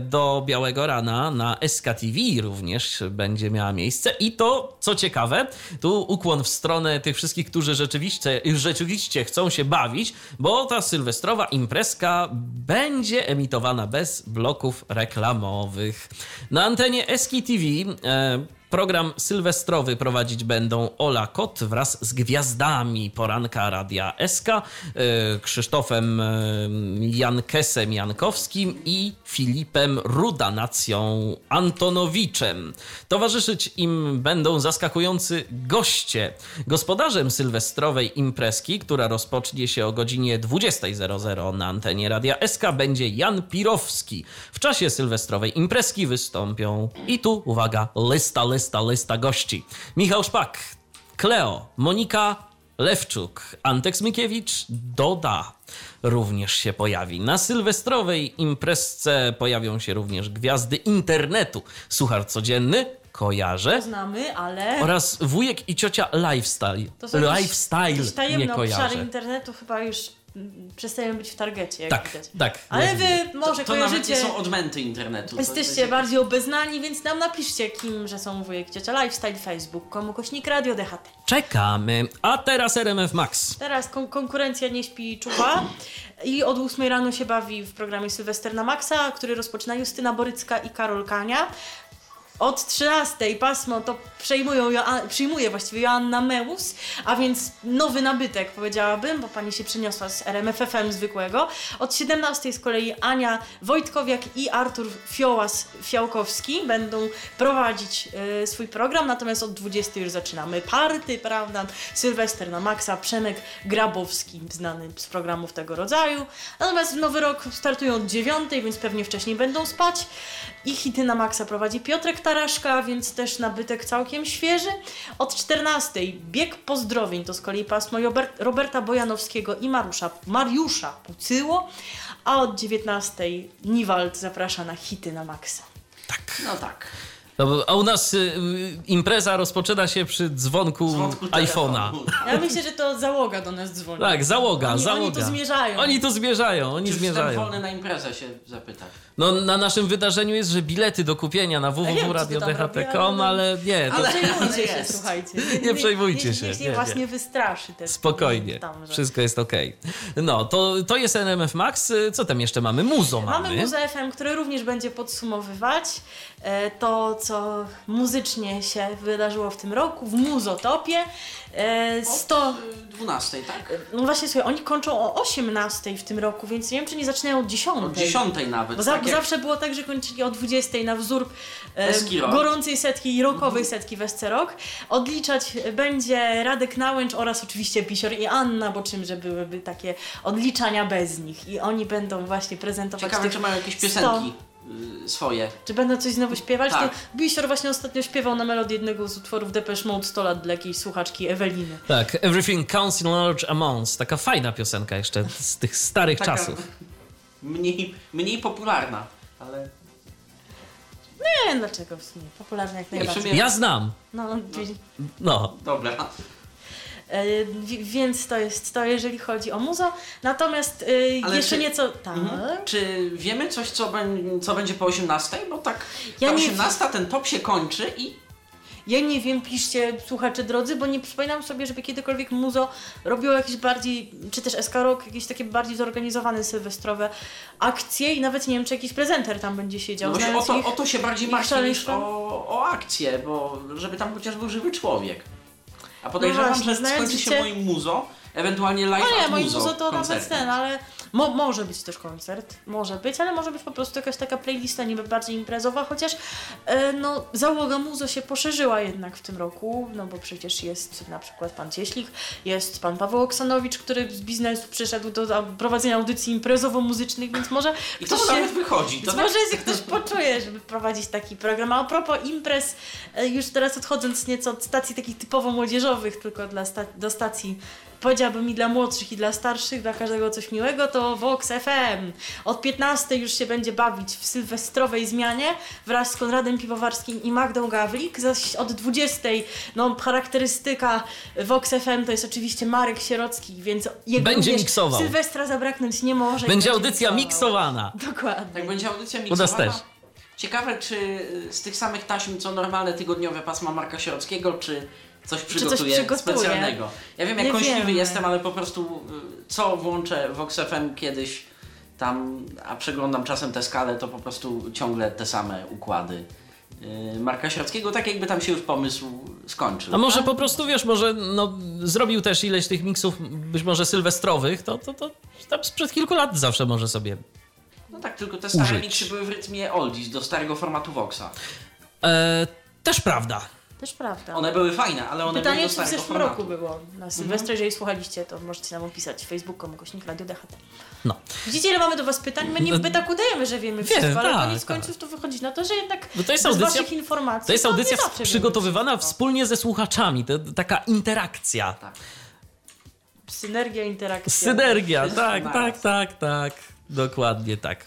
do białego rana na SKTV również będzie miała miejsce. I to, co ciekawe, tu ukłon w stronę tych wszystkich, którzy rzeczywiście, rzeczywiście chcą się bawić, bo ta sylwestrowa imprezka będzie emitowana bez bloków reklamowych. Na antenie SKTV Program sylwestrowy prowadzić będą Ola Kot wraz z gwiazdami poranka Radia SK, e, Krzysztofem e, Jankesem Jankowskim i Filipem Rudanacją Antonowiczem. Towarzyszyć im będą zaskakujący goście. Gospodarzem sylwestrowej imprezki, która rozpocznie się o godzinie 20.00 na antenie Radia SK, będzie Jan Pirowski. W czasie sylwestrowej imprezki wystąpią i tu, uwaga, lista, lista, lista gości. Michał Szpak, Kleo, Monika Lewczuk, Antek Smikiewicz, Doda również się pojawi. Na sylwestrowej imprezce pojawią się również gwiazdy internetu. Suchar codzienny, kojarzę, Znamy, ale oraz wujek i ciocia Lifestyle. to są Lifestyle jakieś nie tajemne obszary kojarzę. internetu chyba już przestajemy być w targecie, jak Tak, widać. tak. Ale wy może To nie kojarzycie, są odmęty internetu. To jesteście jest- bardziej obeznani, więc nam napiszcie, kim, że są wujek, ciocia Lifestyle, Facebook, komu kośnik Radio DHT. Czekamy. A teraz RMF Max. Teraz kon- konkurencja nie śpi czuwa i od 8 rano się bawi w programie Sylwester na Maxa, który rozpoczyna Justyna Borycka i Karol Kania. Od 13 pasmo to przejmują, przyjmuje właściwie Joanna Meus, a więc nowy nabytek powiedziałabym, bo pani się przeniosła z RMFFM zwykłego. Od 17 z kolei Ania Wojtkowiak i Artur Fiołas Fiałkowski będą prowadzić e, swój program, natomiast od 20 już zaczynamy party, prawda? Sylwester na Maxa, Przemek Grabowski, znany z programów tego rodzaju. Natomiast w nowy rok startują od 9, więc pewnie wcześniej będą spać. I hity na Maxa prowadzi Piotrek Taraszka, więc też nabytek całkiem świeży. Od 14 bieg pozdrowień to z kolei pasmo Robert, Roberta Bojanowskiego i Marusza, Mariusza Pucyło, a od 19 Niwald zaprasza na hity na Maxa. No tak. No, a u nas y, y, impreza rozpoczyna się przy dzwonku, Dzwonku iPhone'a. Ja myślę, że to załoga do nas dzwoni. Tak, załoga, Oni- załoga. oni tu zmierzają. Oni tu zmierzają, oni Czy zmierzają. wolny na imprezę się zapytać? No na naszym wydarzeniu jest, że bilety do kupienia na nie www.radiodht.com, ale nie, to Nie Ale- przejmujcie się, jest. słuchajcie. Nie przejmujcie się, Niech nie, nie, was nie. nie wystraszy też. spokojnie, Tam, że- wszystko jest okej. No, to, to jest NMF Max, co tam jeszcze mamy? Muzo mamy. Mamy Muza FM, który również będzie podsumowywać e, to, co muzycznie się wydarzyło w tym roku w Muzotopie. E, 100... 12, tak? No właśnie, słuchaj, oni kończą o 18 w tym roku, więc nie wiem, czy nie zaczynają od 10. Od 10 nawet. Bo, za, tak jak- zawsze było tak, że kończyli o 20 na wzór e, gorącej setki i rokowej setki w SC Rock. Odliczać będzie Radek Nałęcz oraz oczywiście Pisior i Anna, bo czymże byłyby takie odliczania bez nich. I oni będą właśnie prezentować Ciekawe, czy mają jakieś 100. piosenki y, swoje. Czy będą coś znowu śpiewać? Tak. To Bisior właśnie ostatnio śpiewał na melodię jednego z utworów Depeche Mode 100 lat dla jakiejś słuchaczki Eweliny. Tak, Everything Counts in Large Amounts. Taka fajna piosenka jeszcze z tych starych Taka czasów. Mniej, mniej popularna, ale Nie, dlaczego w sumie? Popularne jak najbardziej. Ja znam. No, wi- No, dobra. E, wi- więc to jest to, jeżeli chodzi o muzo. Natomiast e, Ale jeszcze czy- nieco... Tak. Mhm. Czy wiemy coś, co, co będzie po 18? Bo tak, Ja ta nie 18 ten top się kończy i Ja nie wiem, piszcie słuchacze drodzy, bo nie przypominam sobie, żeby kiedykolwiek muzo robiło jakieś bardziej, czy też SK Rock, jakieś takie bardziej zorganizowane sylwestrowe akcje i nawet nie wiem, czy jakiś prezenter tam będzie siedział. no właśnie o, to, ich. o to się bardziej martwię niż o, o akcję, bo żeby tam chociaż był żywy człowiek. A podejrzewam, No właśnie, że skończy się moim muzo, ewentualnie live No nie, moim muzo, to nawet ten, ale mo może być też koncert, może być, ale może być po prostu jakaś taka playlista niby bardziej imprezowa, chociaż e, no załoga muzo się poszerzyła jednak w tym roku, no bo przecież jest na przykład pan Cieślik, jest pan Paweł Oksanowicz, który z biznesu przyszedł do prowadzenia audycji imprezowo-muzycznych, więc może I to ktoś się... nawet wychodzi. To tak, może się ktoś poczuje, żeby prowadzić taki program. A propos imprez, e, już teraz odchodząc nieco od stacji takich typowo młodzieżowych, tylko dla sta- do stacji powiedziałabym i dla młodszych, i dla starszych, dla każdego coś miłego, to Vox FM. Od 15 już się będzie bawić w sylwestrowej zmianie wraz z Konradem Piwowarskim i Magdą Gawlik. Zaś od 20 no, charakterystyka Vox FM to jest oczywiście Marek Sierocki, więc jego Będzie miksował. Sylwestra zabraknąć nie może. i Będzie audycja miksowana. Dokładnie. Tak będzie audycja U nas miksowana. też. Ciekawe, czy z tych samych taśm, co normalne tygodniowe pasma Marka Sierockiego, czy coś przygotuje? specjalnego. Ja wiem, jak kąśliwy jestem, ale po prostu y, co włączę Vox FM kiedyś tam, a przeglądam czasem tę skalę, to po prostu ciągle te same układy y, Marka Sierockiego, tak jakby tam się już pomysł skończył. A może po prostu, wiesz, może no, zrobił też ileś tych miksów, być może sylwestrowych, to, to, to tam sprzed kilku lat zawsze może sobie. No tak, tylko te stare użyć. miksy były w rytmie oldies, do starego formatu Voxa. E, też prawda. Też prawda. One były fajne, ale one Pytanie, były czy do w zeszłym roku było na Sylwestrze, jeżeli słuchaliście, to możecie nam opisać facebookom, kośnik Radio DHT. No. Widzicie, ile mamy do was pytań? My, nie, my tak udajemy, że wiemy Wiem, wszystko, ale tak, koniec tak. końców to wychodzi na to, że jednak No to jest bez audycja- waszych informacji To jest audycja wiemy przygotowywana wszystko. wspólnie ze słuchaczami. To taka interakcja. Tak. Synergia, interakcja. Synergia, tak, tak, tak, tak. Dokładnie tak.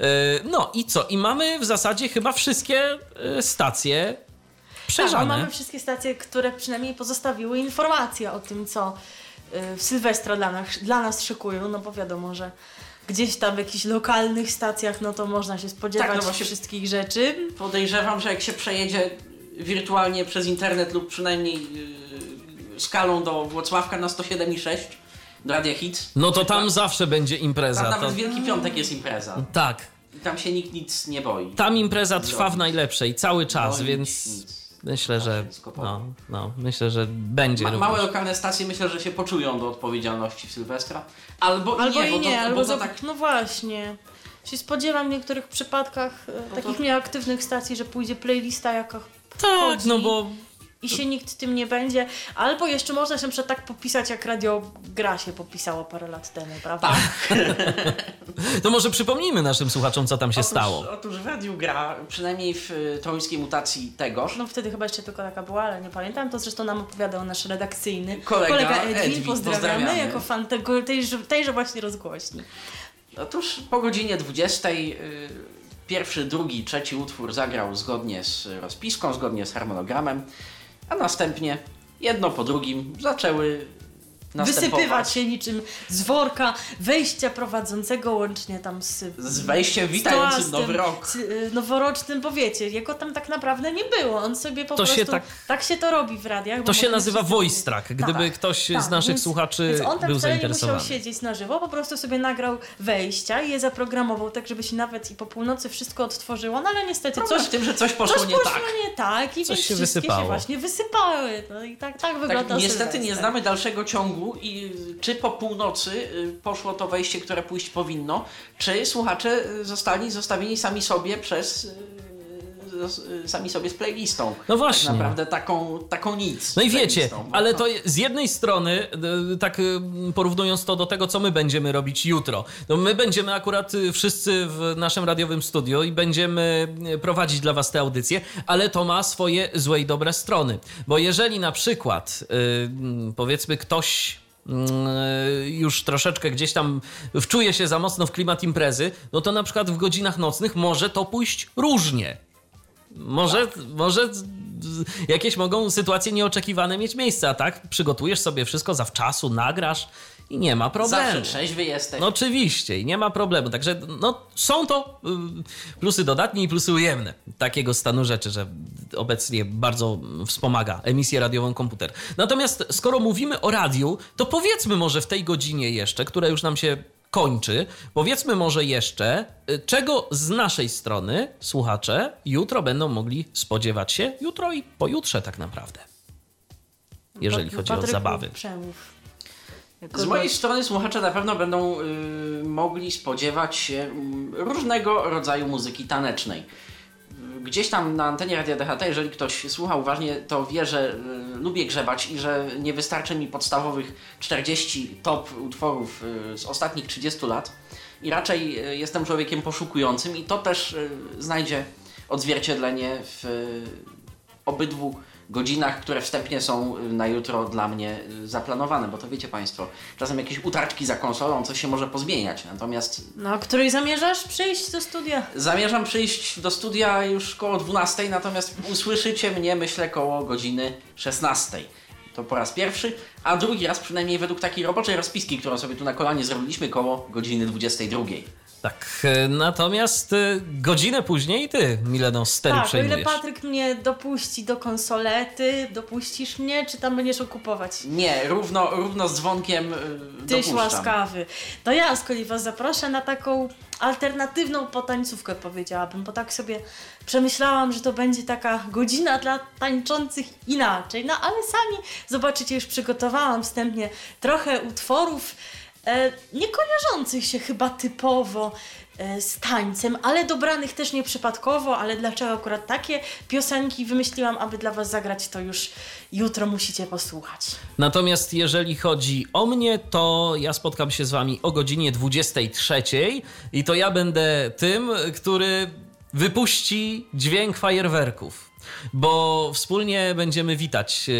E, No i co? I mamy w zasadzie chyba wszystkie e, stacje Tak, mamy wszystkie stacje, które przynajmniej pozostawiły informacje o tym, co y, w Sylwestra dla nas, dla nas szykują, no bo wiadomo, że gdzieś tam w jakichś lokalnych stacjach, no to można się spodziewać Tak, no wszystkich rzeczy. Podejrzewam, że jak się przejedzie wirtualnie przez internet lub przynajmniej yy, skalą do Włocławka na 107,6 do Radia Hit, No to tam zawsze będzie impreza. tam To, nawet w Wielki Piątek jest impreza. tak. I tam się nikt nic nie boi. Tam impreza trwa w najlepszej cały czas, No i więc nic. Myślę, że no, no, myślę, że będzie Ma, małe lokalne stacje myślę, że się poczują do odpowiedzialności w Sylwestra. Albo, Albo i nie, i bo nie, to, albo bo to za... tak no właśnie. Się spodziewam w niektórych przypadkach e, takich mniej aktywnych stacji, że pójdzie playlista jaka Tak, chodzi. no bo i się nikt tym nie będzie. Albo jeszcze można się przykład tak popisać, jak Radio Gra się popisało parę lat temu, prawda? Tak. [LAUGHS] to może przypomnijmy naszym słuchaczom, co tam się otóż, stało. Otóż w Radiu gra, przynajmniej w y, toruńskiej mutacji tegoż, No wtedy chyba jeszcze tylko taka była, ale nie pamiętam. To zresztą nam opowiadał nasz redakcyjny Kolega Edwin. Edwin, pozdrawiamy, pozdrawiamy. jako fan tego, tejże, tejże właśnie rozgłośni. Otóż po godzinie 20 y, pierwszy, drugi, trzeci utwór zagrał zgodnie z rozpiską, zgodnie z harmonogramem, a następnie jedno po drugim zaczęły następować Wysypywać się niczym z worka wejścia prowadzącego łącznie tam z... z wejściem witającym z nowy rok. z, y, noworocznym, bo wiecie, jego tam tak naprawdę nie było. On sobie po To prostu... się tak- tak się to robi w radiach. To się nazywa voice wiedzieć. track, gdyby ktoś z naszych więc- słuchaczy więc on tam był wcale nie musiał siedzieć na żywo, po prostu sobie nagrał wejścia i je zaprogramował tak, żeby się nawet i po północy wszystko odtworzyło, no ale niestety Problem coś w tym, że coś poszło Coś nie poszło tak. nie tak i Coś więc się wszystkie wysypało. się właśnie wysypały. No i tak, tak wygląda Tak, niestety nie znamy dalszego ciągu i czy po północy y, poszło to wejście, które pójść powinno, czy słuchacze y, zostali zostawieni sami sobie przez y, sami sobie z playlistą. No właśnie. Tak naprawdę taką, taką nic. No i wiecie, ale to- z jednej strony, y, tak y, porównując to do tego, co my będziemy robić jutro, no my będziemy akurat y, wszyscy w naszym radiowym studio i będziemy y, prowadzić dla was te audycje, ale to ma swoje złe i dobre strony. Bo jeżeli na przykład, y, mm, powiedzmy, ktoś y, już troszeczkę gdzieś tam wczuje się za mocno w klimat imprezy, no to na przykład w godzinach nocnych może to pójść różnie. Może, może z- z- jakieś mogą sytuacje nieoczekiwane mieć miejsce, a tak? Przygotujesz sobie wszystko zawczasu, nagrasz i nie ma problemu. Zawsze trzeźwy jesteś. No oczywiście i nie ma problemu. Także no, są to y, plusy dodatnie i plusy ujemne takiego stanu rzeczy, że obecnie bardzo wspomaga emisję radiową komputer. Natomiast skoro mówimy o radiu, to powiedzmy może w tej godzinie jeszcze, która już nam się kończy, powiedzmy może jeszcze, y, czego z naszej strony słuchacze jutro będą mogli spodziewać się, jutro i pojutrze tak naprawdę. Jeżeli chodzi o Patryku, zabawy. Przemów. Z mojej strony słuchacze na pewno będą y, mogli spodziewać się mm, różnego rodzaju muzyki tanecznej. Gdzieś tam na antenie Radia DHT, jeżeli ktoś słucha uważnie, to wie, że y, lubię grzebać i że nie wystarczy mi podstawowych 40 top utworów y, z ostatnich 30 lat. I raczej y, jestem człowiekiem poszukującym i to też znajdzie odzwierciedlenie w obydwu godzinach, które wstępnie są na jutro dla mnie y, zaplanowane, bo to wiecie Państwo, czasem jakieś utarczki za konsolą, coś się może pozmieniać. Natomiast No, której zamierzasz przyjść do studia? zamierzam przyjść do studia już koło 12, natomiast usłyszycie mnie, myślę, koło godziny 16. To po raz pierwszy, a drugi raz przynajmniej według takiej roboczej rozpiski, którą sobie tu na kolanie zrobiliśmy koło godziny 22. Tak, e, natomiast e, godzinę później ty, Mileno, stery Tak, o ile przejmujesz. Patryk mnie dopuści do konsolety, dopuścisz mnie, czy tam będziesz okupować? Nie, równo, równo z dzwonkiem y, Tyś dopuszczam. łaskawy. To ja z kolei was zaproszę na taką alternatywną potańcówkę, powiedziałabym, bo tak sobie przemyślałam, że to będzie taka godzina dla tańczących inaczej. No ale sami zobaczycie, już przygotowałam wstępnie trochę utworów e, nie kojarzących się chyba typowo e, z tańcem, ale dobranych też nieprzypadkowo, ale dlaczego akurat takie piosenki wymyśliłam, aby dla was zagrać, to już jutro musicie posłuchać. Natomiast jeżeli chodzi o mnie, to ja spotkam się z wami o godzinie 23 i to ja będę tym, który wypuści dźwięk fajerwerków, bo wspólnie będziemy witać e,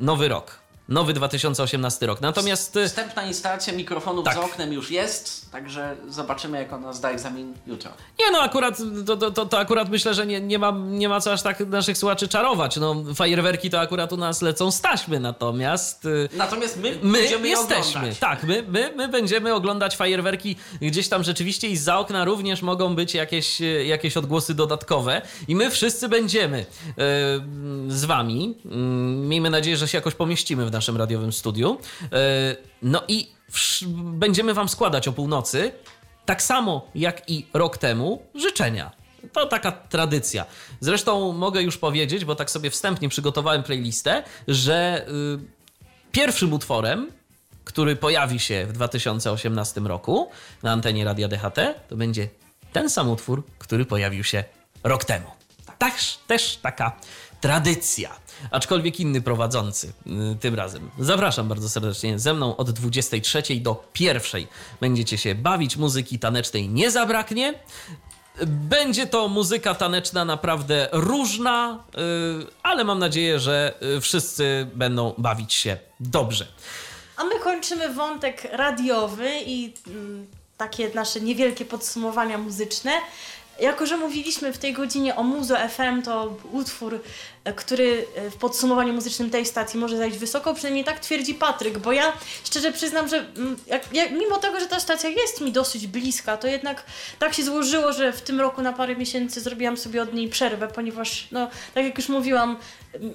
nowy rok. Nowy 2018 rok. Natomiast e, Wstępna instalacja mikrofonów Tak. za oknem już jest, także zobaczymy jak ona zda egzamin jutro. Nie no, akurat to, to, to, akurat myślę, że nie, nie, ma, nie ma co aż tak naszych słuchaczy czarować. No, fajerwerki to akurat u nas lecą z taśmy, natomiast y, Natomiast my, my będziemy je jesteśmy. oglądać. Tak, my, my, my będziemy oglądać fajerwerki gdzieś tam rzeczywiście i za okna również mogą być jakieś, y, jakieś odgłosy dodatkowe i my wszyscy będziemy y, z wami. Y, miejmy nadzieję, że się jakoś pomieścimy w naszym radiowym studiu. Y, no i będziemy wam składać o północy tak samo jak i rok temu, życzenia. To taka tradycja. Zresztą mogę już powiedzieć, bo tak sobie wstępnie przygotowałem playlistę, że y, pierwszym utworem, który pojawi się w 2018 roku na antenie Radia DHT, to będzie ten sam utwór, który pojawił się rok temu. Tak, też taka tradycja. Aczkolwiek inny prowadzący y, tym razem. Zapraszam bardzo serdecznie. Ze mną od 23 do 1 będziecie się bawić. Muzyki tanecznej nie zabraknie. Będzie to muzyka taneczna naprawdę różna, y, ale mam nadzieję, że y, wszyscy będą bawić się dobrze. A my kończymy wątek radiowy i mm, takie nasze niewielkie podsumowania muzyczne. Jako, że mówiliśmy w tej godzinie o Muzo FM, to utwór, e, który e, w podsumowaniu muzycznym tej stacji może zajść wysoko, przynajmniej tak twierdzi Patryk, bo ja szczerze przyznam, że mm, jak, jak, mimo tego, że ta stacja jest mi dosyć bliska, to jednak tak się złożyło, że w tym roku na parę miesięcy zrobiłam sobie od niej przerwę, ponieważ, no, tak jak już mówiłam,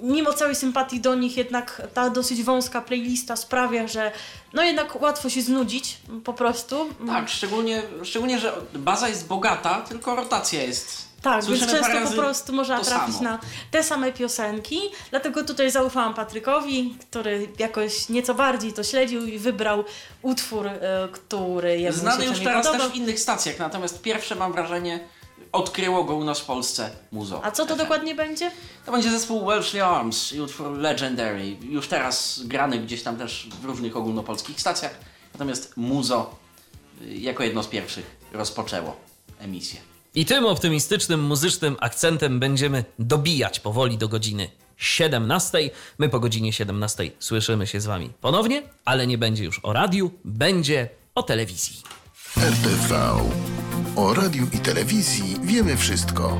mimo całej sympatii do nich, jednak ta dosyć wąska playlista sprawia, że no jednak łatwo się znudzić po prostu. Tak, szczególnie, szczególnie, że baza jest bogata, tylko rotacja jest. Tak, więc Słyszymy często parę po prostu można trafić samo. na te same piosenki. Dlatego tutaj zaufałam Patrykowi, który jakoś nieco bardziej to śledził i wybrał utwór, e, który jemu Znany już teraz podobał. też w innych stacjach, natomiast pierwsze mam wrażenie odkryło go u nas w Polsce muzo. A co to FM. dokładnie będzie? To będzie zespół Welshly Arms i utwór Legendary. Już teraz grany gdzieś tam też w różnych ogólnopolskich stacjach. Natomiast muzo y, jako jedno z pierwszych rozpoczęło emisję. I tym optymistycznym muzycznym akcentem będziemy dobijać powoli do godziny 17. My po godzinie 17 słyszymy się z Wami ponownie, ale nie będzie już o radiu, będzie o telewizji. RTV. O radiu i telewizji wiemy wszystko.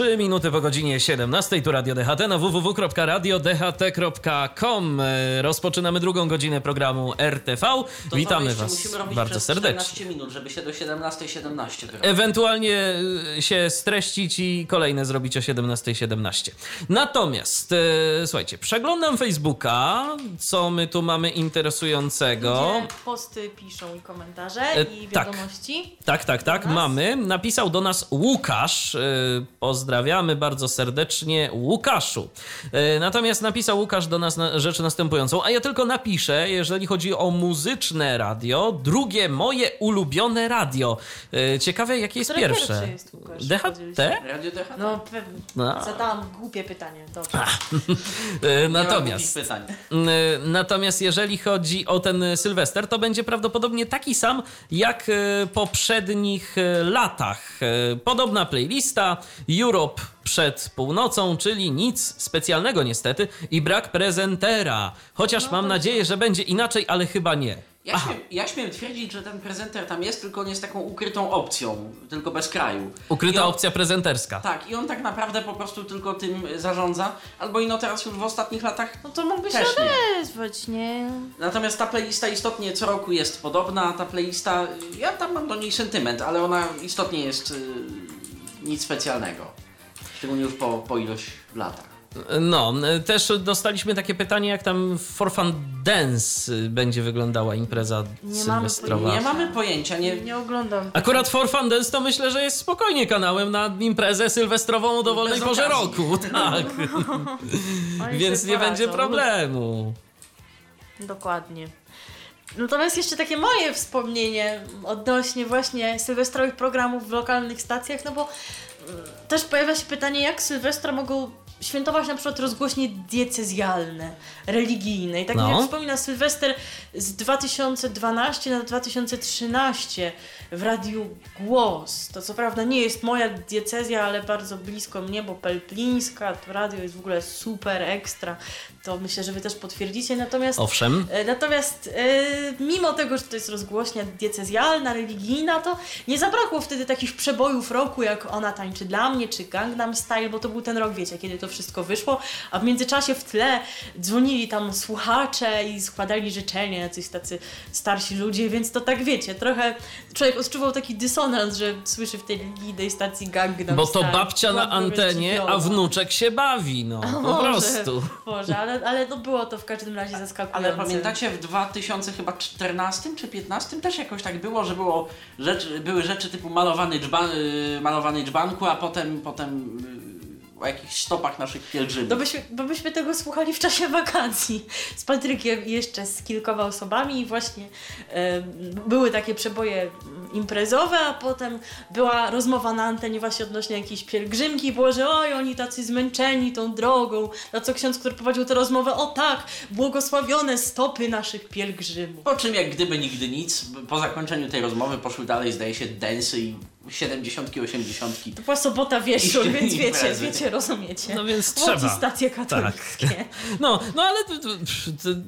3 minuty po godzinie 17, tu Radio DHT na www.radiodht.com. E, Rozpoczynamy drugą godzinę programu RTV. To Witamy to Was bardzo serdecznie. 14 minut, żeby się do 17.17 17 Ewentualnie y, się streścić i kolejne zrobić o 17.17. Natomiast, e, słuchajcie, przeglądam Facebooka, co my tu mamy interesującego. Gdzie posty piszą i komentarze E, i tak. wiadomości. Tak, tak, tak, mamy. Napisał do nas Łukasz. y, Pozdrawiamy bardzo serdecznie Łukaszu. Y, Natomiast napisał Łukasz do nas na rzecz następującą, a ja tylko napiszę, jeżeli chodzi o muzyczne radio, drugie moje ulubione radio. Y, Ciekawe, jakie jest Które pierwsze. pierwsze jest, Łukasz? DHT? Radio DHT. No pewnie. No. Zadałam głupie pytanie. Dobrze. [LAUGHS] Ma Natomiast. Y, Natomiast jeżeli chodzi o ten Sylwester, to będzie prawdopodobnie taki sam jak poprzednich latach. Podobna playlista, Euro urop przed północą, czyli nic specjalnego niestety i brak prezentera. Chociaż mam nadzieję, że będzie inaczej, ale chyba nie. Ja, śmiem, ja śmiem twierdzić, że ten prezenter tam jest, tylko on jest taką ukrytą opcją, tylko bez kraju. Ukryta on, opcja prezenterska. Tak, i on tak naprawdę po prostu tylko tym zarządza, albo ino teraz już w ostatnich latach No to mógłby się też nie. odezwać, nie? Natomiast ta playlista istotnie co roku jest podobna. Ta playlista, ja tam mam do niej sentyment, ale ona istotnie jest y, nic specjalnego. Szczególnie już po, po ilość latach. No, też dostaliśmy takie pytanie, jak tam For Fun Dance będzie wyglądała impreza Nie mamy sylwestrowa. Nie mamy pojęcia, nie, Nie oglądam. Akurat For Fun Dance to myślę, że jest spokojnie kanałem na imprezę sylwestrową o dowolnej porze roku. [LAUGHS] Tak, [LAUGHS] Oni więc nie będzie problemu. Dokładnie. Natomiast jeszcze takie moje wspomnienie odnośnie właśnie sylwestrowych programów w lokalnych stacjach, no bo też pojawia się pytanie, jak Sylwestra mogą świętować na przykład rozgłośnie diecezjalne, religijne. I tak No. jak wspomina Sylwester z 2012 na 2013 w Radiu Głos. To co prawda nie jest moja diecezja, ale bardzo blisko mnie, bo Pelplińska, to radio jest w ogóle super, ekstra. To myślę, że wy też potwierdzicie. Natomiast Owszem. E, Natomiast e, mimo tego, że to jest rozgłośnia diecezjalna, religijna, to nie zabrakło wtedy takich przebojów roku, jak Ona tańczy dla mnie, czy Gangnam Style, bo to był ten rok, wiecie, kiedy to wszystko wyszło, a w międzyczasie w tle dzwonili tam słuchacze i składali życzenia, jacyś tacy starsi ludzie, więc to tak wiecie, trochę człowiek odczuwał taki dysonans, że słyszy w tej religijnej stacji Gangnam Bo to Style. babcia na antenie, a wnuczek się bawi, no. Po Może, prostu. Może, ale, ale no było to w każdym razie zaskakujące. Ale pamiętacie w 2014 czy 15 też jakoś tak było, że było były rzeczy typu malowany, dzban, y, malowany dzbanku, a potem, potem y, o jakichś stopach naszych pielgrzymów. To byśmy, bo byśmy tego słuchali w czasie wakacji. Z Patrykiem i jeszcze z kilkoma osobami. I właśnie e, były takie przeboje imprezowe, a potem była rozmowa na antenie właśnie odnośnie jakiejś pielgrzymki. I było, że oj, oni tacy zmęczeni tą drogą, na co ksiądz, który prowadził tę rozmowę, o tak, błogosławione stopy naszych pielgrzymów. Po czym jak gdyby nigdy nic, po zakończeniu tej rozmowy poszły dalej, zdaje się, densy i 70 80 To była sobota wieczór, więc wiecie, wiecie, rozumiecie. No więc Łodzi trzeba. stacje katolickie. No, no ale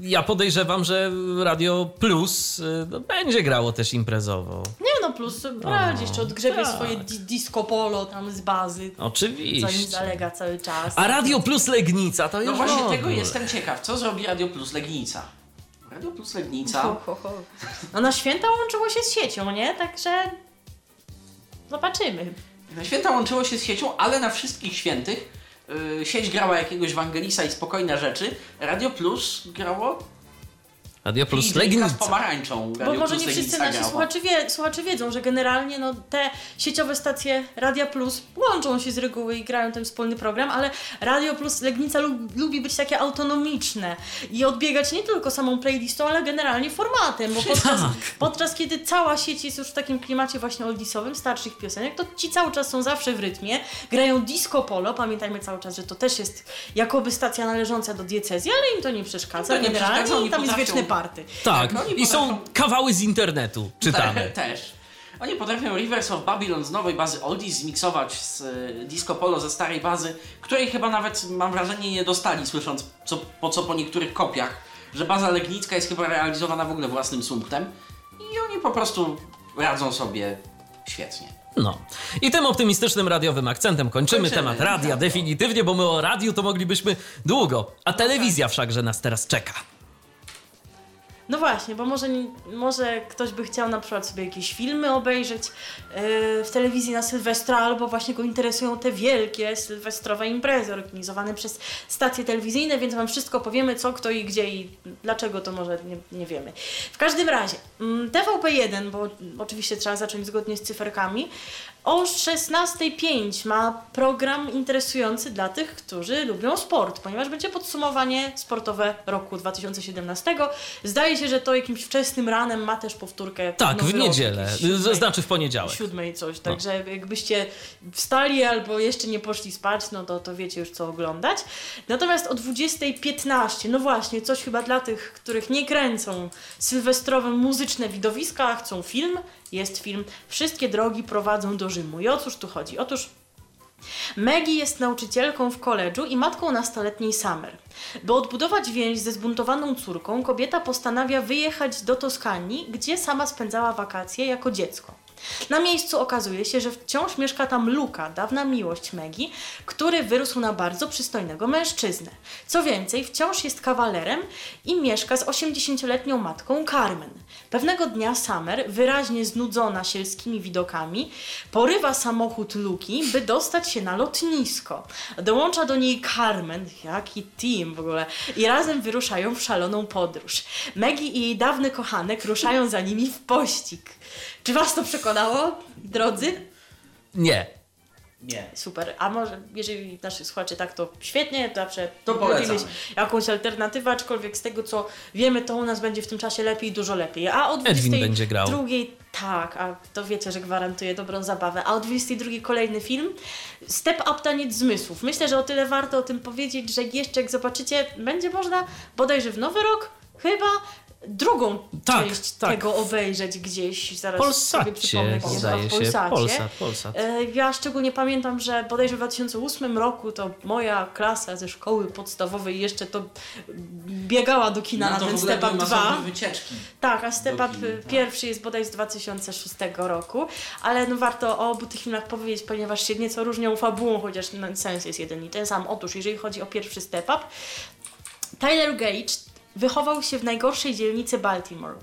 ja podejrzewam, że Radio Plus y, no, będzie grało też imprezowo. Nie no, plus radzi jeszcze odgrzebie tak. swoje di disco polo tam z bazy. Co nim Oczywiście. zalega cały czas. A Radio Plus Legnica to już No właśnie tego jestem ciekaw, co zrobi Radio Plus Legnica? Radio Plus Legnica... Ho, ho, ho. No na święta łączyło się z siecią, nie? Także zobaczymy. Na święta łączyło się z siecią, ale na wszystkich świętych yy, sieć grała jakiegoś Wangelisa i spokojne rzeczy. Radio Plus grało Radio Plus DJ-ka z Legnica. pomarańczą. Radio Bo może nie wszyscy Legnica nasi słuchacze, wie, słuchacze wiedzą, że generalnie no, te sieciowe stacje Radia Plus łączą się z reguły i grają ten wspólny program, ale Radio Plus Legnica lub, lubi być takie autonomiczne i odbiegać nie tylko samą playlistą, ale generalnie formatem, bo podczas, Tak. podczas kiedy cała sieć jest już w takim klimacie właśnie oldisowym, starszych piosenek, to ci cały czas są zawsze w rytmie, grają disco polo, pamiętajmy cały czas, że to też jest jakoby stacja należąca do diecezji, ale im to nie przeszkadza To nie generalnie przeszkadza, tam jest wieczny party. Tak, Tak, i są potrafią- kawały z internetu, czytamy. [LAUGHS] Też. Oni potrafią Rivers of Babylon z nowej bazy Oldies zmiksować z y, Disco Polo ze starej bazy, której chyba nawet mam wrażenie nie dostali, słysząc co, po co po niektórych kopiach, że baza Legnicka jest chyba realizowana w ogóle własnym sumptem i oni po prostu radzą sobie świetnie. No. I tym optymistycznym radiowym akcentem kończymy, Kończymy, temat radia tak. definitywnie, bo my o radiu to moglibyśmy długo. A telewizja wszakże nas teraz czeka. No właśnie, bo może, może ktoś by chciał na przykład sobie jakieś filmy obejrzeć yy, w telewizji na Sylwestra, albo właśnie go interesują te wielkie sylwestrowe imprezy organizowane przez stacje telewizyjne, więc wam wszystko powiemy, co, kto i gdzie i dlaczego to może nie, nie wiemy. W każdym razie, mm, TVP1, bo oczywiście trzeba zacząć zgodnie z cyferkami, o 16.05 ma program interesujący dla tych, którzy lubią sport, ponieważ będzie podsumowanie sportowe roku 2017. Zdaje się, że to jakimś wczesnym ranem ma też powtórkę. Tak, w niedzielę, siódmej- znaczy w poniedziałek. siódmej coś, także jakbyście wstali albo jeszcze nie poszli spać, no to, to wiecie już co oglądać. Natomiast o 20.15, no właśnie, coś chyba dla tych, których nie kręcą sylwestrowe muzyczne widowiska, a chcą film, jest film Wszystkie drogi prowadzą do Rzymu. I o cóż tu chodzi? Otóż Maggie jest nauczycielką w koledżu i matką nastoletniej Summer. By odbudować więź ze zbuntowaną córką, kobieta postanawia wyjechać do Toskanii, gdzie sama spędzała wakacje jako dziecko. Na miejscu okazuje się, że wciąż mieszka tam Luka, dawna miłość Maggie, który wyrósł na bardzo przystojnego mężczyznę. Co więcej, wciąż jest kawalerem i mieszka z 80-letnią matką Carmen. Pewnego dnia Summer, wyraźnie znudzona sielskimi widokami, porywa samochód Luki, by dostać się na lotnisko. Dołącza do niej Carmen, jaki team w ogóle, i razem wyruszają w szaloną podróż. Maggie i jej dawny kochanek ruszają za nimi w pościg. Czy was to przekonało, drodzy? Nie. Nie. Super. A może, jeżeli nasi słuchacze tak, to świetnie, to zawsze To polecamy. mieć jakąś alternatywę, aczkolwiek z tego, co wiemy, to u nas będzie w tym czasie lepiej, dużo lepiej. A o Edwin 22, będzie grał. tak, a to wiecie, że gwarantuje dobrą zabawę. A o 22 kolejny film, Step Up Taniec Zmysłów. Myślę, że o tyle warto o tym powiedzieć, że jeszcze jak zobaczycie, będzie można bodajże w nowy rok chyba drugą Tak, część tak. tego obejrzeć gdzieś. Zaraz sobie Polsacie, przypomnę, gdzie zdaje w się. Polsacie. Polsat, Polsat. E, Ja szczególnie pamiętam, że bodajże w 2008 roku to moja klasa ze szkoły podstawowej jeszcze to biegała do kina na, to ten Step Up były 2. masowe wycieczki. Tak, a Step Up tak. pierwszy jest bodaj z 2006 roku, ale no warto o obu tych filmach powiedzieć, ponieważ się nieco różnią fabułą, chociaż no, sens jest jeden i ten sam. Otóż, jeżeli chodzi o pierwszy Step Up, Tyler Gage wychował się w najgorszej dzielnicy Baltimore.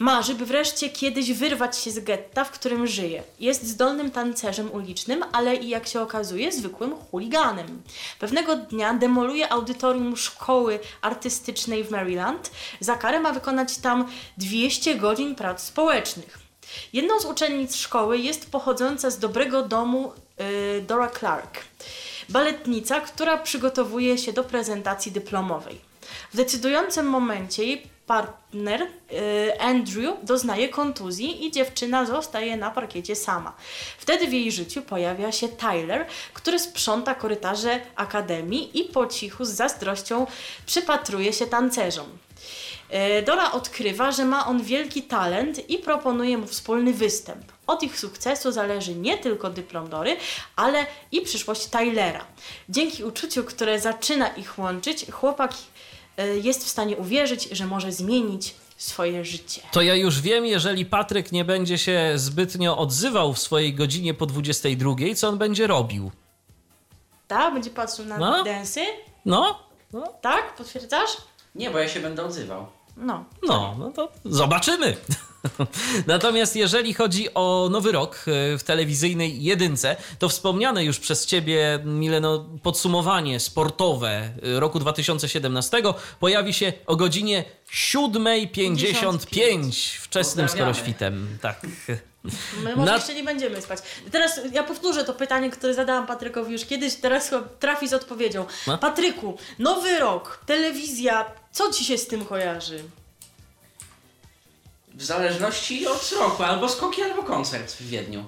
Marzy, by wreszcie kiedyś wyrwać się z getta, w którym żyje. Jest zdolnym tancerzem ulicznym, ale i jak się okazuje, zwykłym chuliganem. Pewnego dnia demoluje audytorium szkoły artystycznej w Maryland. Za karę ma wykonać tam 200 godzin prac społecznych. Jedną z uczennic szkoły jest pochodząca z dobrego domu y, Dora Clark, baletnica, która przygotowuje się do prezentacji dyplomowej. W decydującym momencie jej partner y, Andrew doznaje kontuzji i dziewczyna zostaje na parkiecie sama. Wtedy w jej życiu pojawia się Tyler, który sprząta korytarze akademii i po cichu z zazdrością przypatruje się tancerzom. E, Dora odkrywa, że ma on wielki talent i proponuje mu wspólny występ. Od ich sukcesu zależy nie tylko dyplom Dory, ale i przyszłość Tylera. Dzięki uczuciu, które zaczyna ich łączyć, chłopak jest w stanie uwierzyć, że może zmienić swoje życie. To ja już wiem, jeżeli Patryk nie będzie się zbytnio odzywał w swojej godzinie po 22, co on będzie robił. Tak? Będzie patrzył na No. densy? No, no, Tak? Potwierdzasz? Nie, bo ja się będę odzywał. No. no, no to zobaczymy. [LAUGHS] Natomiast jeżeli chodzi o nowy rok e, w telewizyjnej jedynce, to wspomniane już przez ciebie, Mileno, podsumowanie sportowe e, roku 2017 pojawi się o godzinie 7.55 wczesnym skoroświtem. Tak. My może Na- jeszcze nie będziemy spać. Teraz ja powtórzę to pytanie, które zadałam Patrykowi już kiedyś, teraz trafi z odpowiedzią. No. Patryku, nowy rok, telewizja, co ci się z tym kojarzy? W zależności od roku, albo skoki, albo koncert w Wiedniu.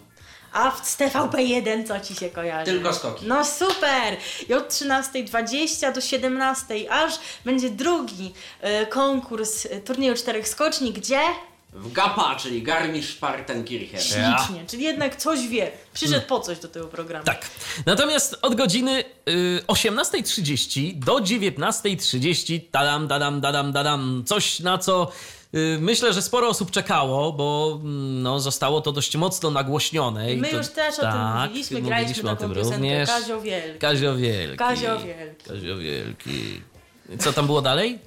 A w z TVP1 co ci się kojarzy? Tylko skoki. No super! I od 13.20 do 17.00 aż będzie drugi e, konkurs e, turnieju czterech skoczni, gdzie? W GAPA, czyli Garmisch-Partenkirchen. Ślicznie, czyli jednak coś wie. Przyszedł po coś do tego programu. Tak. Natomiast od godziny y, 18.30 do 19.30 tadam, dadam, dadam, dadam. Coś na co y, myślę, że sporo osób czekało, bo mm, no, zostało to dość mocno nagłośnione. i My to, już też o tym mówiliśmy, graliśmy o taką tym piosenkę również. Kazio Wielki. Kazio Wielki. Kazio Wielki. Kazio Wielki. Co tam było dalej?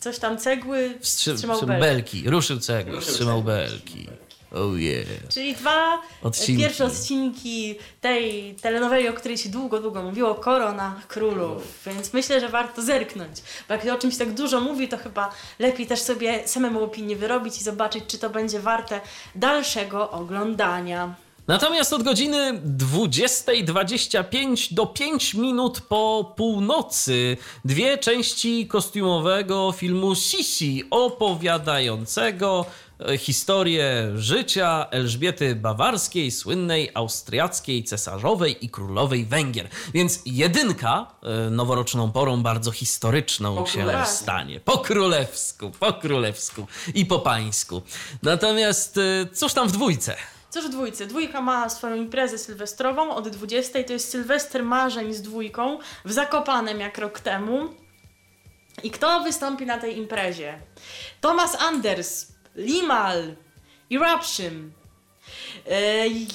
Coś tam cegły Wstrzy- wstrzymał wstrzymał belki. belki. Ruszył cegły, wstrzymał belki. Oh yeah. Czyli dwa Odcinki. pierwsze odcinki tej telenoweli, o której się długo, długo mówiło, Korona Królów. Więc myślę, że warto zerknąć. Bo jak się o czymś tak dużo mówi, to chyba lepiej też sobie samemu opinię wyrobić i zobaczyć, czy to będzie warte dalszego oglądania. Natomiast od godziny 20.25 do 5 minut po północy dwie części kostiumowego filmu Sisi opowiadającego e, historię życia Elżbiety Bawarskiej, słynnej austriackiej cesarzowej i królowej Węgier. Więc jedynka e, noworoczną porą bardzo historyczną Po się stanie. Po królewsku, po królewsku i po pańsku. Natomiast e, cóż tam w dwójce? Cóż dwójcy? Dwójka ma swoją imprezę sylwestrową od 20. To jest Sylwester Marzeń z dwójką w Zakopanem jak rok temu. I kto wystąpi na tej imprezie? Thomas Anders, Limal, Eruption,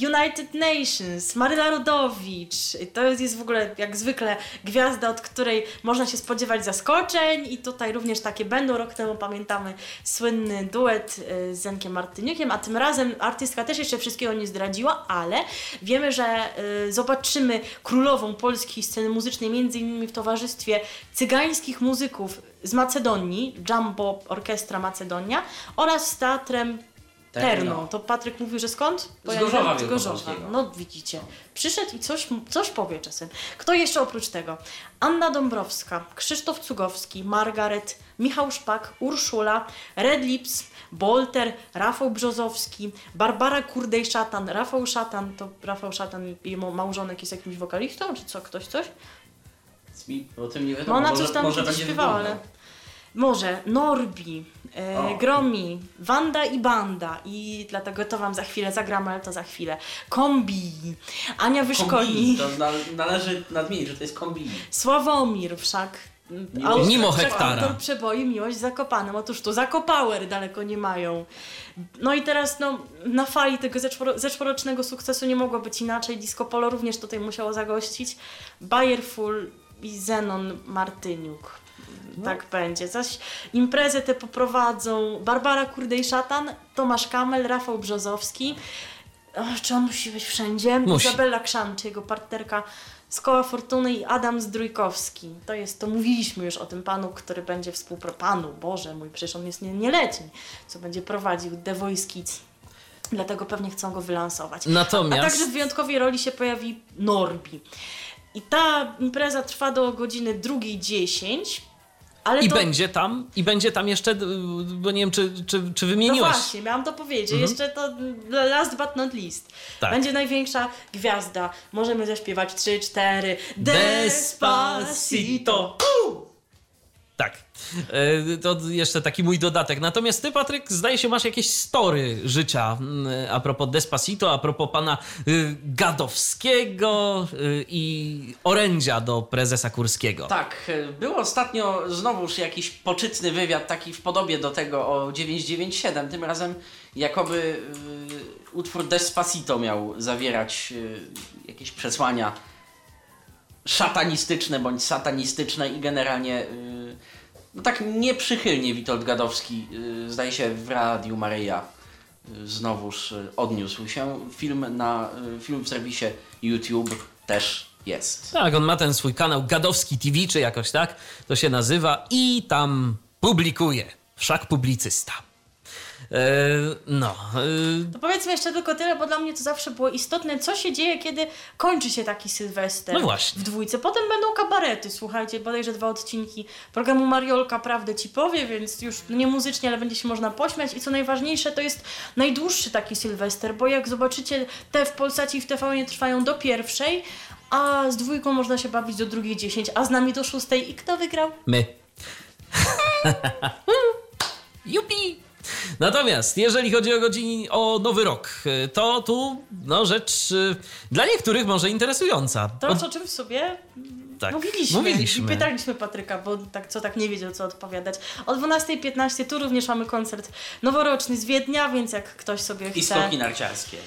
United Nations, Maryla Rodowicz. To jest w ogóle jak zwykle gwiazda, od której można się spodziewać zaskoczeń i tutaj również takie będą. Rok temu pamiętamy słynny duet e, z Zenkiem Martyniukiem, a tym razem artystka też jeszcze wszystkiego nie zdradziła, ale wiemy, że e, zobaczymy królową polskiej sceny muzycznej między innymi w towarzystwie cygańskich muzyków z Macedonii, Jumbo Orkiestra Macedonia oraz z teatrem Terno. Terno. To Patryk mówił, że skąd? Bo Z ja Gorzowa z Gorzowa. No widzicie. Przyszedł i coś, coś powie czasem. Kto jeszcze oprócz tego? Anna Dąbrowska, Krzysztof Cugowski, Margaret, Michał Szpak, Urszula, Red Lips, Bolter, Rafał Brzozowski, Barbara Kurdej-Szatan, Rafał Szatan, to Rafał Szatan i małżonek jest jakimś wokalistą, czy co, ktoś coś? Mi o tym nie No wiadomo. ona może, coś tam może będzie śpiewała, ale... Może Norbi, e. Gromi, Wanda i Banda i dlatego to wam za chwilę zagramy, ale to za chwilę. Kombi, Ania Wyszkoli. To na, należy nadmienić, że to jest kombini. Sławomir wszak. Miłość Mimo wszak hektara. Autor przeboju Miłość z Zakopanem. Otóż tu Zakopower daleko nie mają. No i teraz no, na fali tego zeszłoro- zeszłorocznego sukcesu nie mogło być inaczej. Disco Polo również tutaj musiało zagościć. Bayerful i Zenon Martyniuk. Tak będzie. Zaś imprezę te poprowadzą Barbara Kurdej-Szatan, Tomasz Kamel, Rafał Brzozowski. O, czy on musi być wszędzie? Musi. Izabela Krzanczy, jego partnerka z Koła Fortuny i Adam Zdrójkowski. To jest, to mówiliśmy już o tym panu, który będzie współpracował. Panu, Boże mój, przecież on jest nie, nieletni, co będzie prowadził The Voice Kids. Dlatego pewnie chcą go wylansować. Natomiast- A także w wyjątkowej roli się pojawi Norbi. I ta impreza trwa do godziny 2.10. Ale I to... będzie tam, i będzie tam jeszcze, y, bo nie wiem, czy, czy, czy No wymieniłaś. właśnie, miałam to powiedzieć. Jeszcze to last but not least. Tak. Będzie największa gwiazda. Możemy zaśpiewać 3, 4. Despacito. Tak. E, To jeszcze taki mój dodatek. Natomiast ty, Patryk, zdaje się, masz jakieś story życia mm, a propos Despacito, a propos pana y, Gadowskiego y, i orędzia do prezesa Kurskiego. Tak, e, był ostatnio znowuż jakiś poczytny wywiad, taki w podobie do tego o 997. Tym razem jakoby y, utwór Despacito miał zawierać jakieś przesłania szatanistyczne bądź satanistyczne i generalnie y, no tak nieprzychylnie Witold Gadowski y, zdaje się w Radiu Maryja y, znowuż odniósł się. Film na film w serwisie YouTube też jest. Tak, on ma ten swój kanał Gadowski TV, czy jakoś tak to się nazywa i tam publikuje. Wszak publicysta. E, no. e, To powiedzmy jeszcze tylko tyle, bo dla mnie to zawsze było istotne, co się dzieje, kiedy kończy się taki Sylwester No właśnie. w dwójce. Potem będą kabarety, słuchajcie, bodajże dwa odcinki programu Mariolka Prawdę Ci powie, więc już nie muzycznie, ale będzie się można pośmiać i co najważniejsze, to jest najdłuższy taki Sylwester, bo jak zobaczycie, te w Polsacie i w TV nie trwają do pierwszej, a z dwójką można się bawić do drugiej dziesięć, a z nami do szóstej. I kto wygrał? My. [LAUGHS] Jupi! Natomiast jeżeli chodzi o godzin, o nowy rok, to tu no, rzecz y, dla niektórych może interesująca. To, o czym sobie tak, Mówiliśmy, mówiliśmy. i pytaliśmy Patryka, bo tak, co tak nie wiedział, co odpowiadać. O 12.15 tu również mamy koncert noworoczny z Wiednia, więc jak ktoś sobie I chce... skoki narciarskie.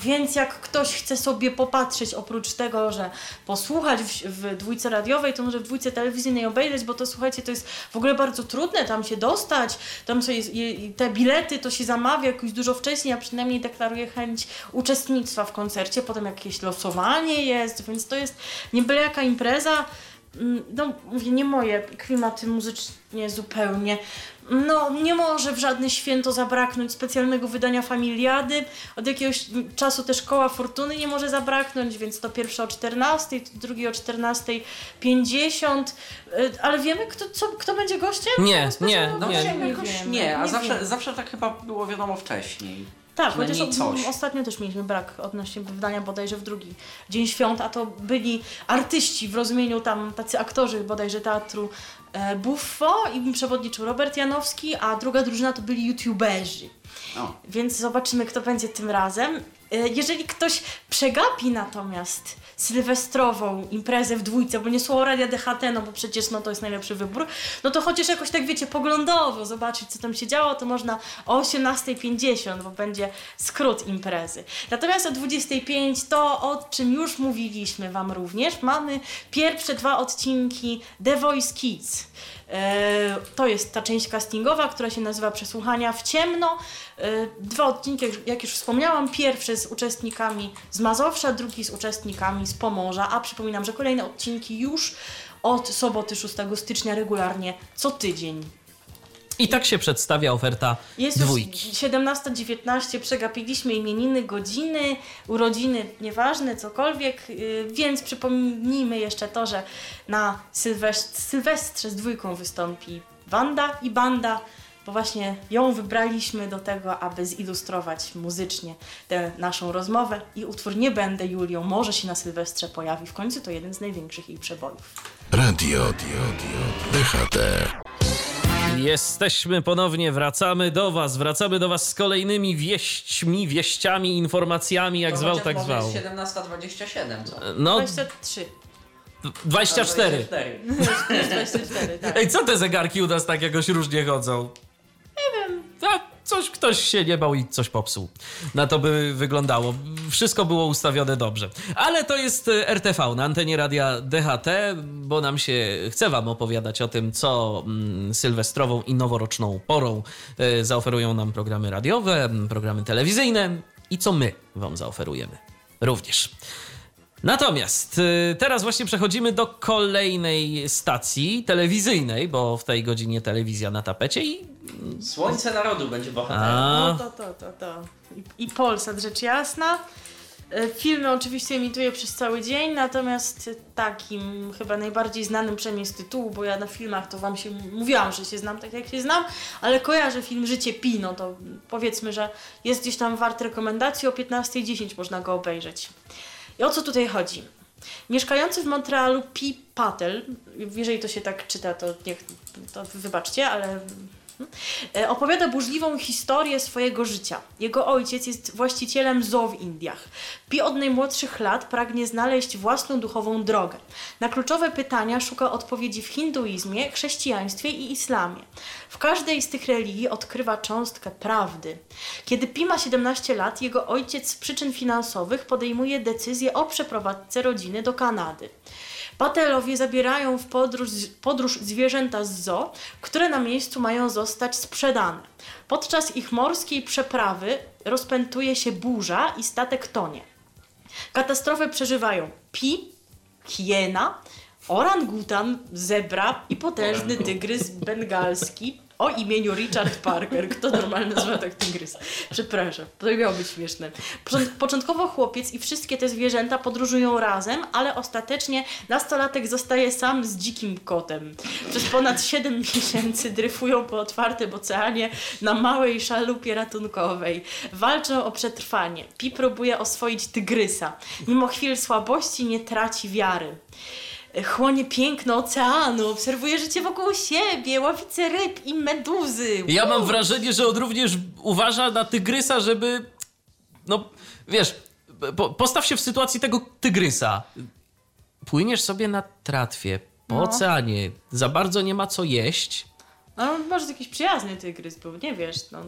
Więc jak ktoś chce sobie popatrzeć, oprócz tego, że posłuchać w, w dwójce radiowej, to może w dwójce telewizyjnej obejrzeć, bo to słuchajcie, to jest w ogóle bardzo trudne tam się dostać. Tam sobie te bilety to się zamawia jakoś dużo wcześniej, a przynajmniej deklaruje chęć uczestnictwa w koncercie. Potem jakieś losowanie jest, więc to jest nie byle jaka impreza. Mm, No, mówię, nie moje klimaty muzycznie zupełnie. No, nie może w żadne święto zabraknąć specjalnego wydania Familiady. Od jakiegoś czasu też Koła Fortuny nie może zabraknąć, więc to pierwsze o 14, to drugie o 14.50. Y, Ale wiemy, kto, co, kto będzie gościem? Nie, nie? No nie. nie nie, a nie zawsze, zawsze tak chyba było wiadomo wcześniej. Tak, chociaż coś. ostatnio też mieliśmy brak odnośnie wydania bodajże w drugi dzień świąt, a to byli artyści w rozumieniu tam tacy aktorzy bodajże teatru e, Buffo i przewodniczył Robert Janowski, a druga drużyna to byli youtuberzy. Więc zobaczymy, kto będzie tym razem. E, Jeżeli ktoś przegapi natomiast sylwestrową imprezę w dwójce, bo nie słowo Radia DHT, no bo przecież no, to jest najlepszy wybór, no to chociaż jakoś tak wiecie, poglądowo zobaczyć, co tam się działo, to można o 18.50, bo będzie skrót imprezy. Natomiast o 25.00 to, o czym już mówiliśmy Wam również, mamy pierwsze dwa odcinki The Voice Kids. E, To jest ta część castingowa, która się nazywa Przesłuchania w ciemno. E, Dwa odcinki, jak już wspomniałam, pierwszy z uczestnikami z Mazowsza, drugi z uczestnikami z Pomorza, a przypominam, że kolejne odcinki już od soboty 6 stycznia regularnie co tydzień. I tak się przedstawia oferta Jest dwójki. już 17-19, przegapiliśmy imieniny, godziny, urodziny, nieważne, cokolwiek, yy, więc przypomnijmy jeszcze to, że na Sylwest- Sylwestrze z dwójką wystąpi Wanda i Banda, bo właśnie ją wybraliśmy do tego, aby zilustrować muzycznie tę naszą rozmowę i utwór Nie będę Julią może się na Sylwestrze pojawi. W końcu to jeden z największych jej przebojów. Radio, radio, DHT. Jesteśmy ponownie, wracamy do Was, wracamy do Was z kolejnymi wieśćmi, wieściami, informacjami, jak To zwał, tak zwał. jest 17.27, co? No, 23. 24. 24. 24, tak. Ej, co te zegarki u nas tak jakoś różnie chodzą? Nie wiem. Coś ktoś się nie bał i coś popsuł. Na to by wyglądało. Wszystko było ustawione dobrze. Ale to jest e, RTV na antenie radia DHT, bo nam się chce wam opowiadać o tym, co mm, sylwestrową i noworoczną porą e, zaoferują nam programy radiowe, programy telewizyjne i co my wam zaoferujemy również. Natomiast y, teraz właśnie przechodzimy do kolejnej stacji telewizyjnej, bo w tej godzinie telewizja na tapecie i. Słońce narodu będzie bohaterem. A, No to, to, to, to. I, I Polsat, rzecz jasna. E, Filmy oczywiście emituję przez cały dzień, natomiast takim chyba najbardziej znanym przynajmniej z tytułu, bo ja na filmach to wam się mówiłam, że się znam tak jak się znam, ale kojarzę film Życie Pi, no to powiedzmy, że jest gdzieś tam wart rekomendacji, o 15.10 można go obejrzeć. I o co tutaj chodzi? Mieszkający w Montrealu Pi Patel, jeżeli to się tak czyta, to niech, to wybaczcie, ale opowiada burzliwą historię swojego życia. Jego ojciec jest właścicielem zoo w Indiach. Pi od najmłodszych lat pragnie znaleźć własną duchową drogę. Na kluczowe pytania szuka odpowiedzi w hinduizmie, chrześcijaństwie i islamie. W każdej z tych religii odkrywa cząstkę prawdy. Kiedy Pi ma 17 lat, jego ojciec z przyczyn finansowych podejmuje decyzję o przeprowadzce rodziny do Kanady. Patelowie zabierają w podróż, podróż zwierzęta z zoo, które na miejscu mają zostać sprzedane. Podczas ich morskiej przeprawy rozpętuje się burza i statek tonie. Katastrofę przeżywają pi, hiena, orangutan, zebra i potężny tygrys bengalski o imieniu Richard Parker. Kto normalnie nazywa tak? Przepraszam, to miało być śmieszne. Począt- Początkowo chłopiec i wszystkie te zwierzęta podróżują razem, ale ostatecznie nastolatek zostaje sam z dzikim kotem. Przez ponad 7 miesięcy dryfują po otwartym oceanie na małej szalupie ratunkowej. Walczą o przetrwanie. Pi próbuje oswoić tygrysa. Mimo chwil słabości nie traci wiary chłonie piękno oceanu, obserwuje życie wokół siebie, ławice ryb i meduzy. ja mam wrażenie, że on również uważa na tygrysa, żeby. No, wiesz, po, postaw się w sytuacji tego tygrysa. Płyniesz sobie na tratwie po No. oceanie, za bardzo nie ma co jeść. No, może jakiś przyjazny tygrys był, nie wiesz, no.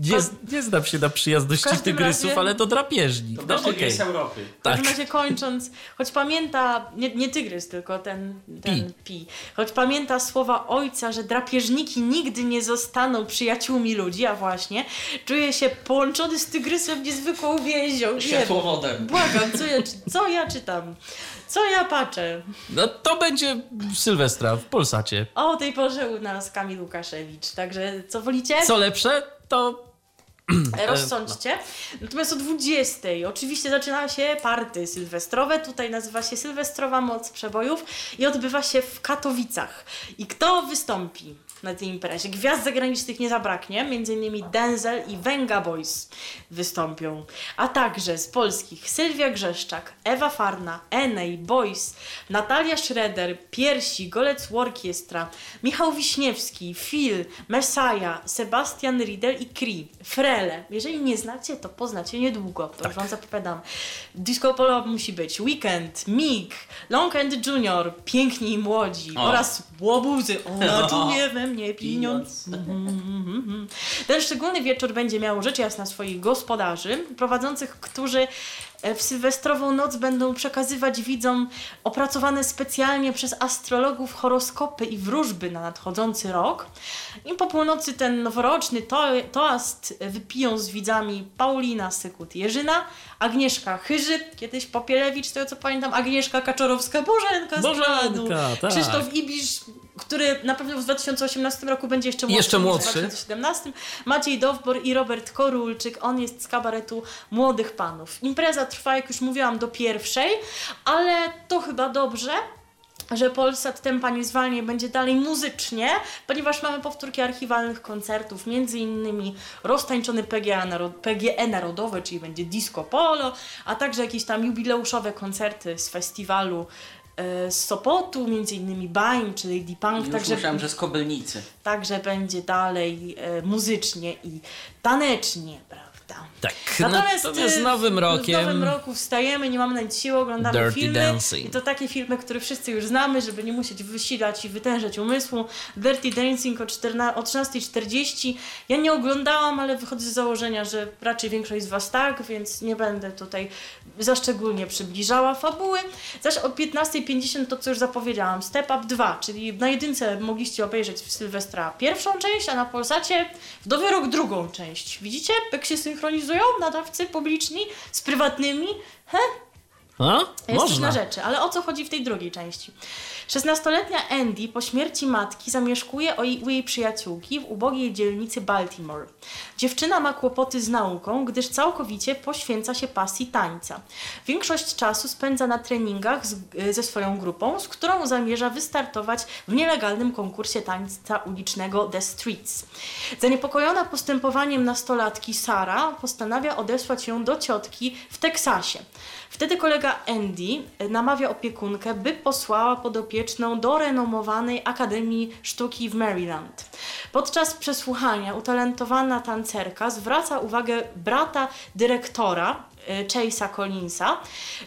Nie, nie znam się na przyjazności W tygrysów, razie- ale to drapieżnik. To No, okej. jest Europy. W Tak. każdym razie kończąc, choć pamięta, nie, nie tygrys, tylko ten, ten pi. choć pamięta słowa ojca, że drapieżniki nigdy nie zostaną przyjaciółmi ludzi, a właśnie, czuje się połączony z tygrysem niezwykłą więzią. Nie, Światłowodem. błagam, co ja, co ja czytam? Co ja patrzę? No to będzie Sylwestra w Polsacie. O tej porze u nas Kamil Łukaszewicz, także co wolicie? Co lepsze, to [CLEARS THROAT] E, Rozsądźcie. Natomiast o 20 oczywiście zaczyna się party sylwestrowe. Tutaj nazywa się Sylwestrowa Moc Przebojów i odbywa się w Katowicach. I kto wystąpi na tej imprezie? Gwiazd zagranicznych nie zabraknie. Innymi Denzel i Venga Boys wystąpią. A także z polskich Sylwia Grzeszczak, Ewa Farna, Enej, Boys, Natalia Schroeder, Piersi, Golec Orkiestra, Michał Wiśniewski, Phil, Messiah, Sebastian Riedel i Cree. Frele. Jeżeli nie znacie, to poznacie niedługo. To już wam zapowiadam. Disco Polo musi być. Weekend, Mig, Long and Junior, Piękni i Młodzi O. oraz Łobuzy. Ona O. czuje [LAUGHS] we mnie pieniądz. [LAUGHS] Ten szczególny wieczór będzie miał rzecz jasna swoich gospodarzy, prowadzących, którzy e, w sylwestrową noc będą przekazywać widzom opracowane specjalnie przez astrologów horoskopy i wróżby na nadchodzący rok. I po północy ten noworoczny to, toast wypiją z widzami Paulina Sykut-Jerzyna, Agnieszka Chyży, kiedyś Popielewicz, z tego co pamiętam, Agnieszka Kaczorowska, Bożenka z Bożenka, tak. Krzysztof Ibisz, który na pewno w 2018 roku będzie jeszcze młodszy. Jeszcze młodszy. W 2017. Maciej Dowbor i Robert Korulczyk. On jest z kabaretu Młodych Panów. Impreza trwa, jak już mówiłam, do pierwszej, ale to chyba dobrze, że Polsat Tempa nie zwalnia będzie dalej muzycznie, ponieważ mamy powtórki archiwalnych koncertów, między innymi roztańczony PGA Narod- PGE Narodowe, czyli będzie Disco Polo, a także jakieś tam jubileuszowe koncerty z festiwalu z Sopotu, między innymi Baim czy Lady Punk, Już także, myślałem, że z Kobylnicy. także będzie dalej e, muzycznie i tanecznie, prawda? Tak, Natomiast, natomiast y, z nowym W rokiem... nowym roku wstajemy, nie mamy nawet siły, oglądamy Dirty filmy. Dancing. I to takie filmy, które wszyscy już znamy, żeby nie musieć wysilać i wytężać umysłu. Dirty Dancing o, 14 o 13.40. Ja nie oglądałam, ale wychodzę z założenia, że raczej większość z Was tak, więc nie będę tutaj za szczególnie przybliżała fabuły. Zaś o 15.50 to, co już zapowiedziałam, Step Up 2, czyli na jedynce mogliście obejrzeć w Sylwestra pierwszą część, a na Polsacie w Nowy Rok drugą część. Widzicie, jak się synchronizują nadawcy publiczni z prywatnymi? He? A? Jest Można. na rzeczy, ale o co chodzi w tej drugiej części? 16-letnia Andy po śmierci matki zamieszkuje u jej przyjaciółki w ubogiej dzielnicy Baltimore. Dziewczyna ma kłopoty z nauką, gdyż całkowicie poświęca się pasji tańca. Większość czasu spędza na treningach z, ze swoją grupą, z którą zamierza wystartować w nielegalnym konkursie tańca ulicznego The Streets. Zaniepokojona postępowaniem nastolatki Sara postanawia odesłać ją do ciotki w Teksasie. Wtedy kolega Andy e, namawia opiekunkę, by posłała podopieczną do renomowanej Akademii Sztuki w Maryland. Podczas przesłuchania utalentowana tancerka zwraca uwagę brata dyrektora, Chase'a Collinsa.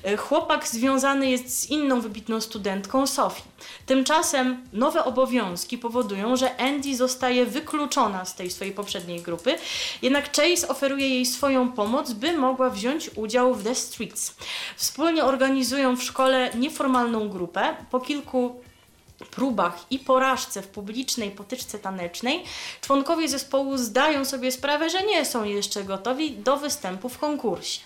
E, Chłopak związany jest z inną wybitną studentką, Sophie. Tymczasem nowe obowiązki powodują, że Andy zostaje wykluczona z tej swojej poprzedniej grupy, jednak Chase oferuje jej swoją pomoc, by mogła wziąć udział w The Streets. Wspólnie organizują w szkole nieformalną grupę. Po kilku próbach i porażce w publicznej potyczce tanecznej, członkowie zespołu zdają sobie sprawę, że nie są jeszcze gotowi do występu w konkursie.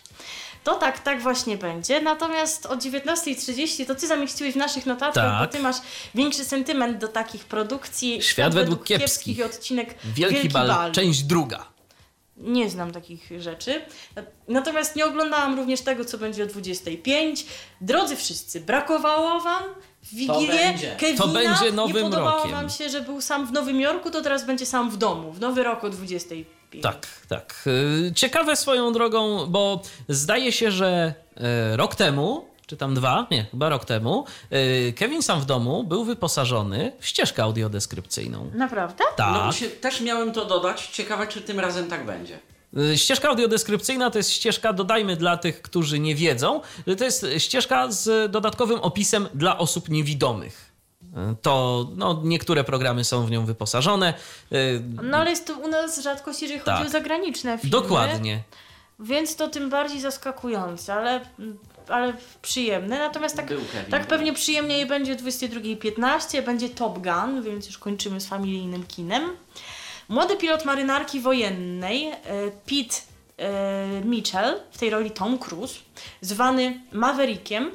To tak, tak właśnie będzie. Natomiast o 19.30 to ty zamieściłeś w naszych notatkach, Tak. bo ty masz większy sentyment do takich produkcji. Świat według kiepskich. i odcinek Wielki, bal, część druga. nie znam takich rzeczy. Natomiast nie oglądałam również tego, co będzie o 25. Drodzy wszyscy, brakowało wam w Wigilię będzie. Kevina? To będzie Nie nowym podobało rokiem. wam się, że był sam w Nowym Jorku, to teraz będzie sam w domu. W Nowy Rok o 25. Tak, tak. Y, Ciekawe swoją drogą, bo zdaje się, że e, rok temu, czy tam dwa, nie, chyba rok temu, e, Kevin sam w domu był wyposażony w ścieżkę audiodeskrypcyjną. Naprawdę? No Tak. się, też miałem to dodać. Ciekawe, czy tym razem tak będzie. Y, Ścieżka audiodeskrypcyjna to jest ścieżka, dodajmy dla tych, którzy nie wiedzą, że to jest ścieżka z dodatkowym opisem dla osób niewidomych. Y, To no, niektóre programy są w nią wyposażone. Y, No ale jest to u nas rzadkość, jeżeli chodzi Tak. o zagraniczne filmy. Dokładnie. Więc to tym bardziej zaskakujące, ale, ale przyjemne. Natomiast tak, tak pewnie przyjemniej będzie o 22.15, będzie Top Gun, więc już kończymy z familijnym kinem. Młody pilot marynarki wojennej, e, Pete e, Mitchell, w tej roli Tom Cruise, zwany Maverickiem, y,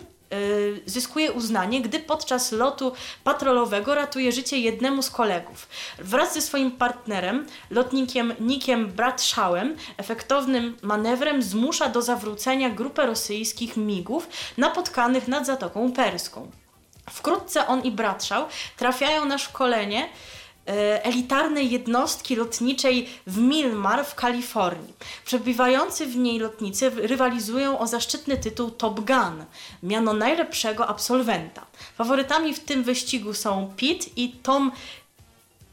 zyskuje uznanie, gdy podczas lotu patrolowego ratuje życie jednemu z kolegów. Wraz ze swoim partnerem, lotnikiem Nickiem Bratshawem, efektownym manewrem zmusza do zawrócenia grupę rosyjskich migów napotkanych nad Zatoką Perską. Wkrótce on i Bradshaw trafiają na szkolenie elitarnej jednostki lotniczej w Milmar w Kalifornii. Przebywający w niej lotnicy rywalizują o zaszczytny tytuł Top Gun, miano najlepszego absolwenta. Faworytami w tym wyścigu są Pete i Tom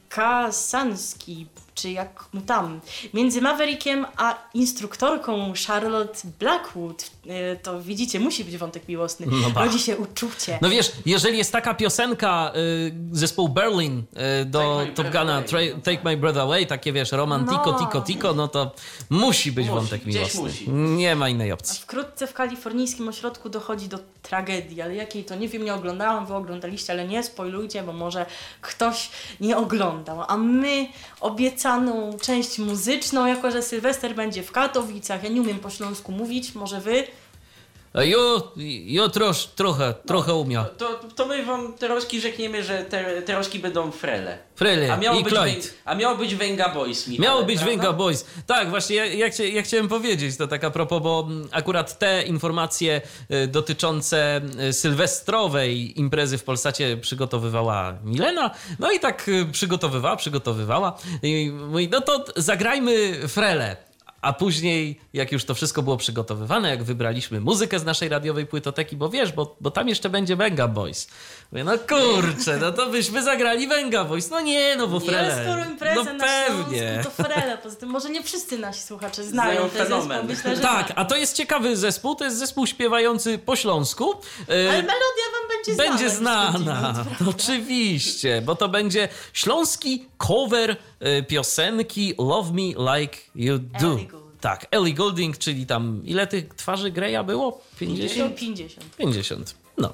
Kasanski, czy jak mu tam. Między Maverickiem a instruktorką Charlotte Blackwood, e, to widzicie, musi być wątek miłosny. No ba. Rodzi się uczucie. No wiesz, jeżeli jest taka piosenka y, zespołu Berlin y, do Top Guna Away. Tra- Take My Breath Away, takie wiesz, romantico, No. tico, tico, no to musi być Musi, wątek miłosny. musi. Nie ma innej A opcji. wkrótce w kalifornijskim ośrodku dochodzi do tragedii, ale jakiej to nie wiem, nie oglądałam, wy oglądaliście, ale nie spoilujcie, bo może ktoś nie oglądał. A my obiecaną część muzyczną, jako że Sylwester będzie w Katowicach, ja nie umiem po śląsku mówić, może wy? A Jo, jo trosz, trochę, trochę umiał. To, to my wam te rożki rzekniemy, że te, te rożki będą frele. Frele A miało, i być, Clyde. a miało być Węga Boys, Michale, Miało być prawda? Venga Boys. Tak, właśnie ja, ja, chcia, ja chciałem powiedzieć to tak a propos, bo mm, akurat te informacje y, dotyczące y, sylwestrowej imprezy w Polsacie przygotowywała Milena. No i tak y, przygotowywała, przygotowywała. I mówi, no to zagrajmy frele. A później, jak już to wszystko było przygotowywane, jak wybraliśmy muzykę z naszej radiowej płytoteki, bo wiesz, bo, bo tam jeszcze będzie Venga Boys. Mówię, no kurczę, no to byśmy zagrali Venga Boys. No nie, no bo frele. Ale skoro imprezę no na pewnie. Śląsku, to Frele. Poza tym może nie wszyscy nasi słuchacze Znają znają ten fenomen. zespół. Myślę, że Tak, a to jest ciekawy zespół, to jest zespół śpiewający po śląsku. E, Ale melodia wam będzie znana. będzie znana, skądinąd. oczywiście, bo to będzie śląski cover e, piosenki Love Me Like You Do. Ellie Goulding. Tak, Ellie Goulding, czyli tam ile tych twarzy Greya było? 50? 50. 50. No.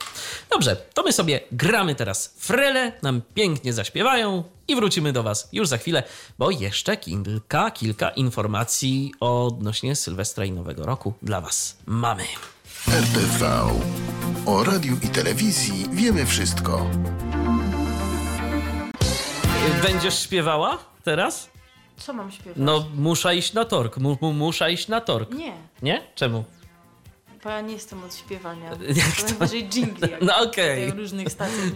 Dobrze, to my sobie gramy teraz frele, nam pięknie zaśpiewają i wrócimy do Was już za chwilę, bo jeszcze kilka, kilka informacji odnośnie Sylwestra i Nowego Roku dla Was mamy. RTV. O radiu i telewizji wiemy wszystko. Będziesz śpiewała teraz? Co mam śpiewać? No, muszę iść na tork, mu, mu, muszę iść na tork. Nie, Nie? Czemu? Bo ja nie jestem od śpiewania. [LAUGHS] Jak to najwyżej dżingli. jak No okej. w różnych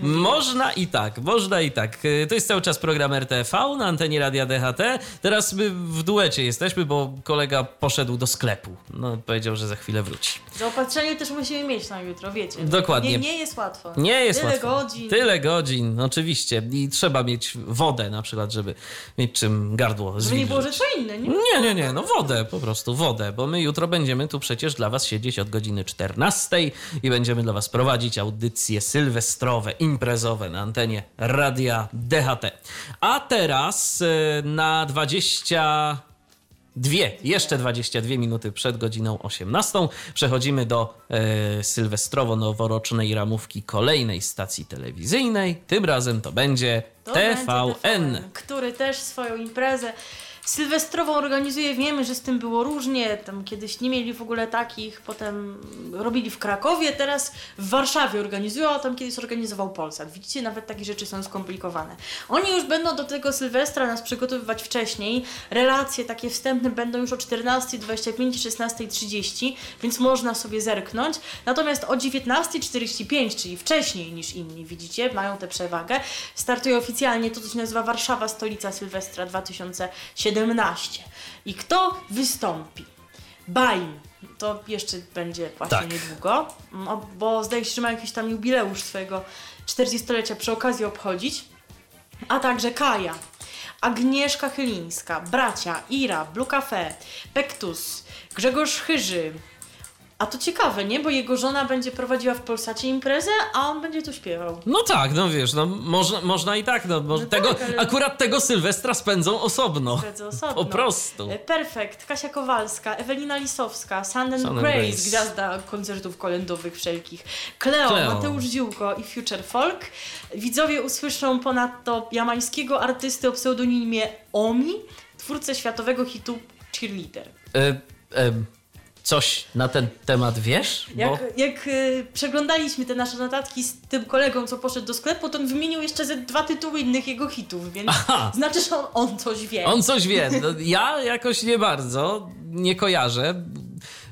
mówią. Można i tak, można i tak. Y, To jest cały czas program RTV na antenie Radia DHT. Teraz my w duecie jesteśmy, bo kolega poszedł do sklepu. No, powiedział, że za chwilę wróci. Zaopatrzenie też musimy mieć na jutro, wiecie. Dokładnie. Nie, nie jest łatwo. Nie jest Tyle łatwo. godzin. Tyle godzin, oczywiście. I trzeba mieć wodę na przykład, żeby mieć czym gardło Żeby nie było, zwilżyć. co inne, nie? Nie, nie, nie, no wodę, po prostu wodę, bo my jutro będziemy tu przecież dla Was siedzieć od godziny 14 i będziemy dla Was prowadzić audycje sylwestrowe, imprezowe na antenie Radia DHT. A teraz e, na 20. Dwie, jeszcze 22 minuty przed godziną 18 przechodzimy do e, sylwestrowo-noworocznej ramówki kolejnej stacji telewizyjnej. Tym razem to będzie To będzie TVN. który też swoją imprezę sylwestrową organizuje. Wiemy, że z tym było różnie. Tam kiedyś nie mieli w ogóle takich, potem robili w Krakowie, teraz w Warszawie organizują, a tam kiedyś organizował Polsat. Widzicie, nawet takie rzeczy są skomplikowane. Oni już będą do tego Sylwestra nas przygotowywać wcześniej. Relacje takie wstępne będą już o 14.25, 16.30, więc można sobie zerknąć. Natomiast o 19.45, czyli wcześniej niż inni, widzicie, mają tę przewagę, startuje oficjalnie to, co się nazywa Warszawa Stolica Sylwestra 2017. I kto wystąpi? Baim. To jeszcze będzie właśnie Tak. niedługo, no, bo zdaje się, że ma jakiś tam jubileusz swojego 40-lecia przy okazji obchodzić. A także Kaja, Agnieszka Chylińska, bracia Ira, Blue Cafe, Pektus, Grzegorz Chyży. A to ciekawe, nie? Bo jego żona będzie prowadziła w Polsacie imprezę, a on będzie tu śpiewał. No tak, no wiesz, no można, można i tak, no, może No tego, tak, ale- akurat tego Sylwestra spędzą osobno. Imprezę osobno. Po prostu. E, Perfekt, Kasia Kowalska, Ewelina Lisowska, and Sun and Grace, gwiazda koncertów kolędowych wszelkich, Cleo, Cleo. Mateusz Ziółko i Future Folk. Widzowie usłyszą ponadto jamańskiego artysty o pseudonimie Omi, twórcę światowego hitu Cheerleader. E, e, coś na ten temat wiesz? Bo... Jak, jak y, przeglądaliśmy te nasze notatki z tym kolegą, co poszedł do sklepu, to on wymienił jeszcze ze dwa tytuły innych jego hitów, więc Aha. znaczy, że on, on coś wie. On coś wie. No, ja jakoś nie bardzo, nie kojarzę.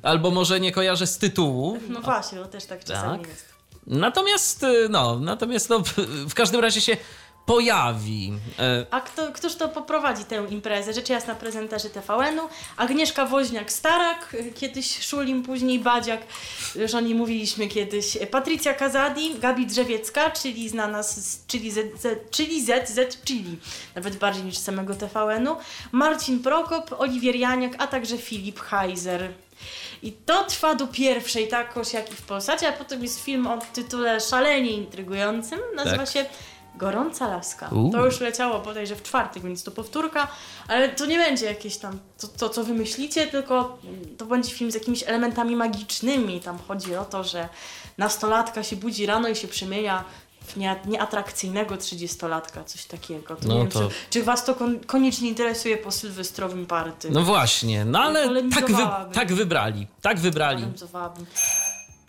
Albo może nie kojarzę z tytułu. No właśnie, to też tak czasami Tak. jest. Natomiast, y, no, natomiast no, w każdym razie się pojawi. E, A kto, któż to poprowadzi tę imprezę? Rzecz jasna prezenterzy TVN-u. Agnieszka Woźniak-Starak, kiedyś Szulim, później Badziak, już o niej mówiliśmy kiedyś. Patrycja Kazadi, Gabi Drzewiecka, czyli znana z, z czyli, Z, Z, czyli ZZ Chili, nawet bardziej niż z samego TVN-u. Marcin Prokop, Oliwier Janiak, a także Filip Heiser. I to trwa do pierwszej, takoż jak i w Polsacie, a potem jest film o tytule szalenie intrygującym. Nazywa Tak. się Gorąca Laska. To już leciało bodajże w czwartek, więc to powtórka, ale to nie będzie jakieś tam to, to, co wymyślicie, tylko to będzie film z jakimiś elementami magicznymi. Tam chodzi o to, że nastolatka się budzi rano i się przemienia w nie, nieatrakcyjnego trzydziestolatka, coś takiego. To No nie wiem, to- Czy, czy was to kon, koniecznie interesuje po sylwestrowym party? no właśnie, no ale tak, wy, tak wybrali. Tak wybrali.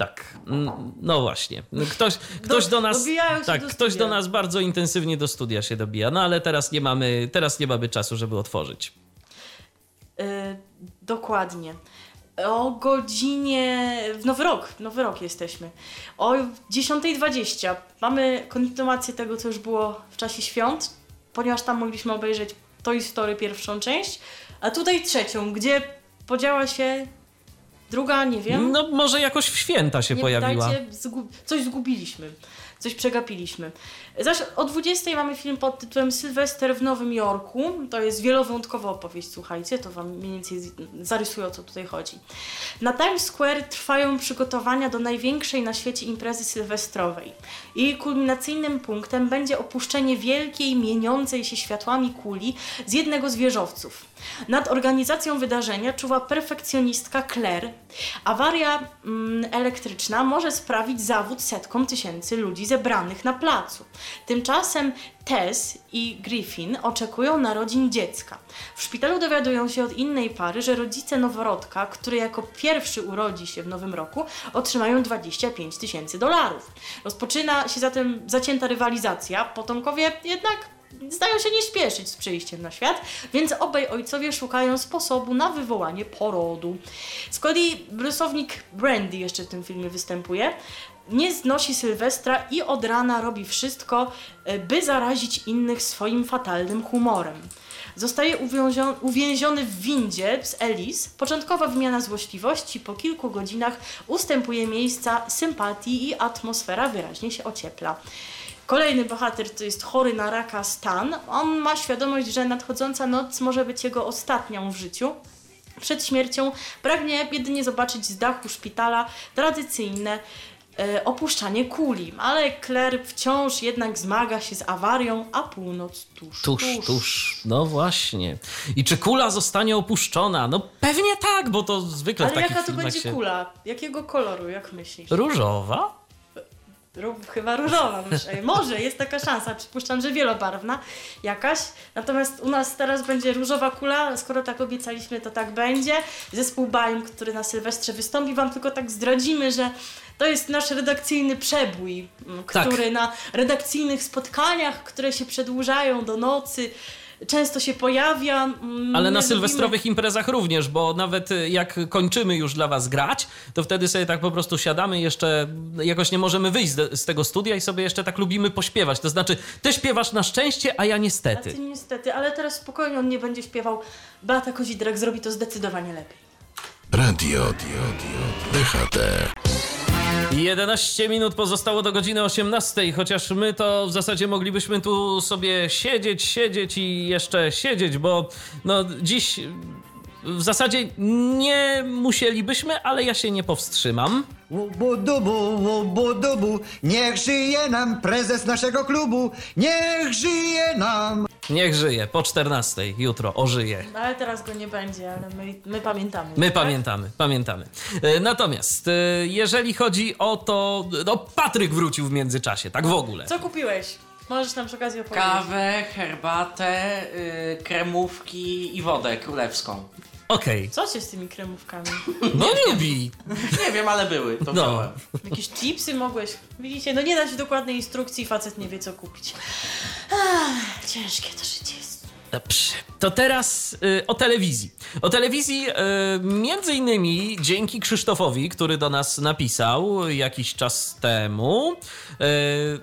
Tak. No właśnie. Ktoś, ktoś do nas. Tak, do ktoś do nas bardzo intensywnie do studia się dobija. No ale teraz nie mamy, teraz nie mamy czasu, żeby otworzyć. Y, dokładnie. O godzinie. W Nowy Rok, w Nowy Rok jesteśmy. O 10.20 mamy kontynuację tego, co już było w czasie świąt, ponieważ tam mogliśmy obejrzeć Toy Story pierwszą część, a tutaj trzecią, gdzie podziała się druga, nie wiem. No może jakoś w święta się nie pojawiła. Dajcie, zgu- coś zgubiliśmy. Coś przegapiliśmy. Zaś o 20 mamy film pod tytułem Sylwester w Nowym Jorku. To jest wielowątkowa opowieść, słuchajcie, to wam mniej więcej zarysuję o co tutaj chodzi. Na Times Square trwają przygotowania do największej na świecie imprezy sylwestrowej. Jej kulminacyjnym punktem będzie opuszczenie wielkiej, mieniącej się światłami kuli z jednego z wieżowców. Nad organizacją wydarzenia czuwa perfekcjonistka Claire. Awaria mm, elektryczna może sprawić zawód setkom tysięcy ludzi zebranych na placu. Tymczasem Tess i Griffin oczekują narodzin dziecka. W szpitalu dowiadują się od innej pary, że rodzice noworodka, który jako pierwszy urodzi się w nowym roku, otrzymają 25 tysięcy dolarów. Rozpoczyna się zatem zacięta rywalizacja. Potomkowie jednak zdają się nie śpieszyć z przyjściem na świat, więc obaj ojcowie szukają sposobu na wywołanie porodu. Z kolei bluesownik Brandy jeszcze w tym filmie występuje. Nie znosi Sylwestra i od rana robi wszystko, e, by zarazić innych swoim fatalnym humorem. Zostaje uwięzio- uwięziony w windzie z Alice. Początkowa wymiana złośliwości po kilku godzinach ustępuje miejsca sympatii i atmosfera wyraźnie się ociepla. Kolejny bohater to jest chory na raka Stan. On ma świadomość, że nadchodząca noc może być jego ostatnią w życiu. Przed śmiercią pragnie jedynie zobaczyć z dachu szpitala tradycyjne e, opuszczanie kuli, ale Claire wciąż jednak zmaga się z awarią, a północ tuż, Tuż, tuż. No właśnie. I czy kula zostanie opuszczona? No pewnie tak, bo to zwykle w Ale jaka to będzie się... kula? Jakiego koloru, jak myślisz? Różowa? Ró- Chyba różowa, myślę. Może jest taka szansa, przypuszczam, że wielobarwna jakaś. Natomiast u nas teraz będzie różowa kula, skoro tak obiecaliśmy, to tak będzie. Zespół Baim, który na Sylwestrze wystąpi, wam tylko tak zdradzimy, że to jest nasz redakcyjny przebój, m, Tak. który na redakcyjnych spotkaniach, które się przedłużają do nocy, często się pojawia. Mm, Ale na sylwestrowych imprezach również, bo nawet y, jak kończymy już dla was grać, to wtedy sobie tak po prostu siadamy jeszcze, jakoś nie możemy wyjść z, z tego studia i sobie jeszcze tak lubimy pośpiewać. To znaczy, ty śpiewasz na szczęście, a ja A niestety. ty niestety, ale teraz spokojnie on nie będzie śpiewał. Beata Kozidrak zrobi to zdecydowanie lepiej. Radio, radio, DHT. 11 minut pozostało do godziny 18, chociaż my to w zasadzie moglibyśmy tu sobie siedzieć, siedzieć i jeszcze siedzieć, bo no dziś w zasadzie nie musielibyśmy, ale ja się nie powstrzymam. Łubu-dubu, łubu-dubu, niech żyje nam prezes naszego klubu, niech żyje nam. Niech żyje, po 14 jutro ożyje. No, ale teraz go nie będzie, ale my, my pamiętamy. My tak? pamiętamy, pamiętamy. E, Natomiast e, jeżeli chodzi o to, no Patryk wrócił w międzyczasie, tak w ogóle. Co kupiłeś? Możesz nam przy okazji opowiedzieć. Kawę, herbatę, y, kremówki i wodę królewską. Okej, Co się z tymi kremówkami? no lubi. Nie wiem, ale były. To No. Jakieś chipsy mogłeś? Widzicie, no nie da się dokładnej instrukcji, facet nie wie co kupić. Ach, ciężkie to życie jest. Dobrze. To teraz y, o telewizji. O telewizji y, między innymi dzięki Krzysztofowi, który do nas napisał jakiś czas temu. Y,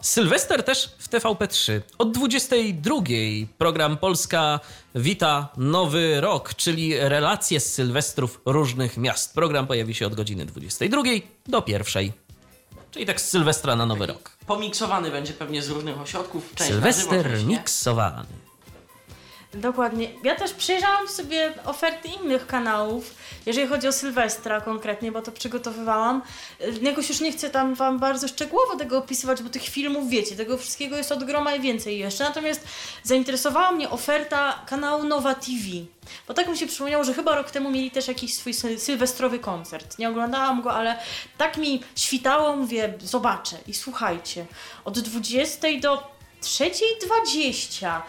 Sylwester też w TVP3. Od 22 program Polska wita Nowy Rok, czyli relacje z Sylwestrów różnych miast. Program pojawi się od godziny 22 do 1. Czyli tak z Sylwestra na Nowy Rok. Pomiksowany będzie pewnie z różnych ośrodków. Część Sylwester miksowany. Dokładnie. Ja też przejrzałam sobie oferty innych kanałów, jeżeli chodzi o Sylwestra konkretnie, bo to przygotowywałam. Y, Jakoś już nie chcę tam wam bardzo szczegółowo tego opisywać, bo tych filmów wiecie, tego wszystkiego jest od groma i więcej jeszcze. Natomiast zainteresowała mnie oferta kanału Nowa TV. Bo tak mi się przypomniało, że chyba rok temu mieli też jakiś swój sy- sylwestrowy koncert. Nie oglądałam go, ale tak mi świtało, mówię, zobaczę i słuchajcie. Od 20 do 3.20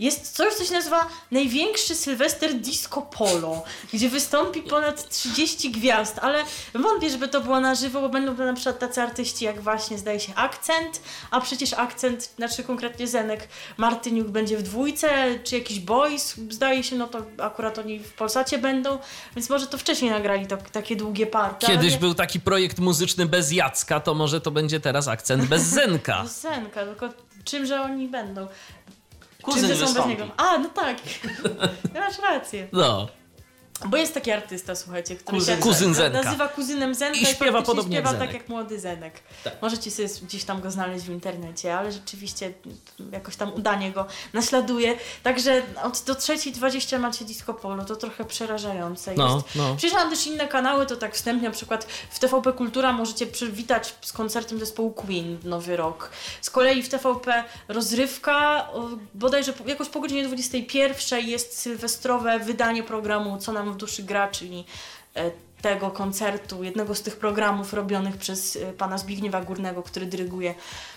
jest coś, co się nazywa największy Sylwester Disco Polo, gdzie wystąpi ponad 30 gwiazd, ale wątpię, żeby to było na żywo, bo będą to na przykład tacy artyści jak właśnie, zdaje się, Akcent, a przecież Akcent, znaczy konkretnie Zenek Martyniuk będzie w dwójce, czy jakiś Boys, zdaje się, no to akurat oni w Polsacie będą, więc może to wcześniej nagrali to, takie długie party. ale Kiedyś był taki projekt muzyczny bez Jacka, to może to będzie teraz akcent bez Zenka. [LAUGHS] Zenka, tylko czymże oni będą? Kuzyn Czymże są bez niego? A, no tak, [LAUGHS] masz rację. No. Bo jest taki artysta, słuchajcie, który Kuzyn się Kuzyn Zenka. nazywa kuzynem Zenka I śpiewa faktycznie podobnie jak śpiewa Zenek. tak jak młody Zenek. Możecie sobie gdzieś tam go znaleźć w internecie, ale rzeczywiście jakoś tam udanie go naśladuje. Także od do 3.20 macie disco polo, to trochę przerażające No, jest. no. Przejrzałam też inne kanały, to tak wstępnie, na przykład w TVP Kultura możecie przywitać z koncertem zespołu Queen Nowy Rok. Z kolei w TVP Rozrywka, bodajże jakoś po godzinie 21 jest sylwestrowe wydanie programu Co nam w duszy gra, czyli e, tego koncertu, jednego z tych programów robionych przez e, pana Zbigniewa Górnego, który dyryguje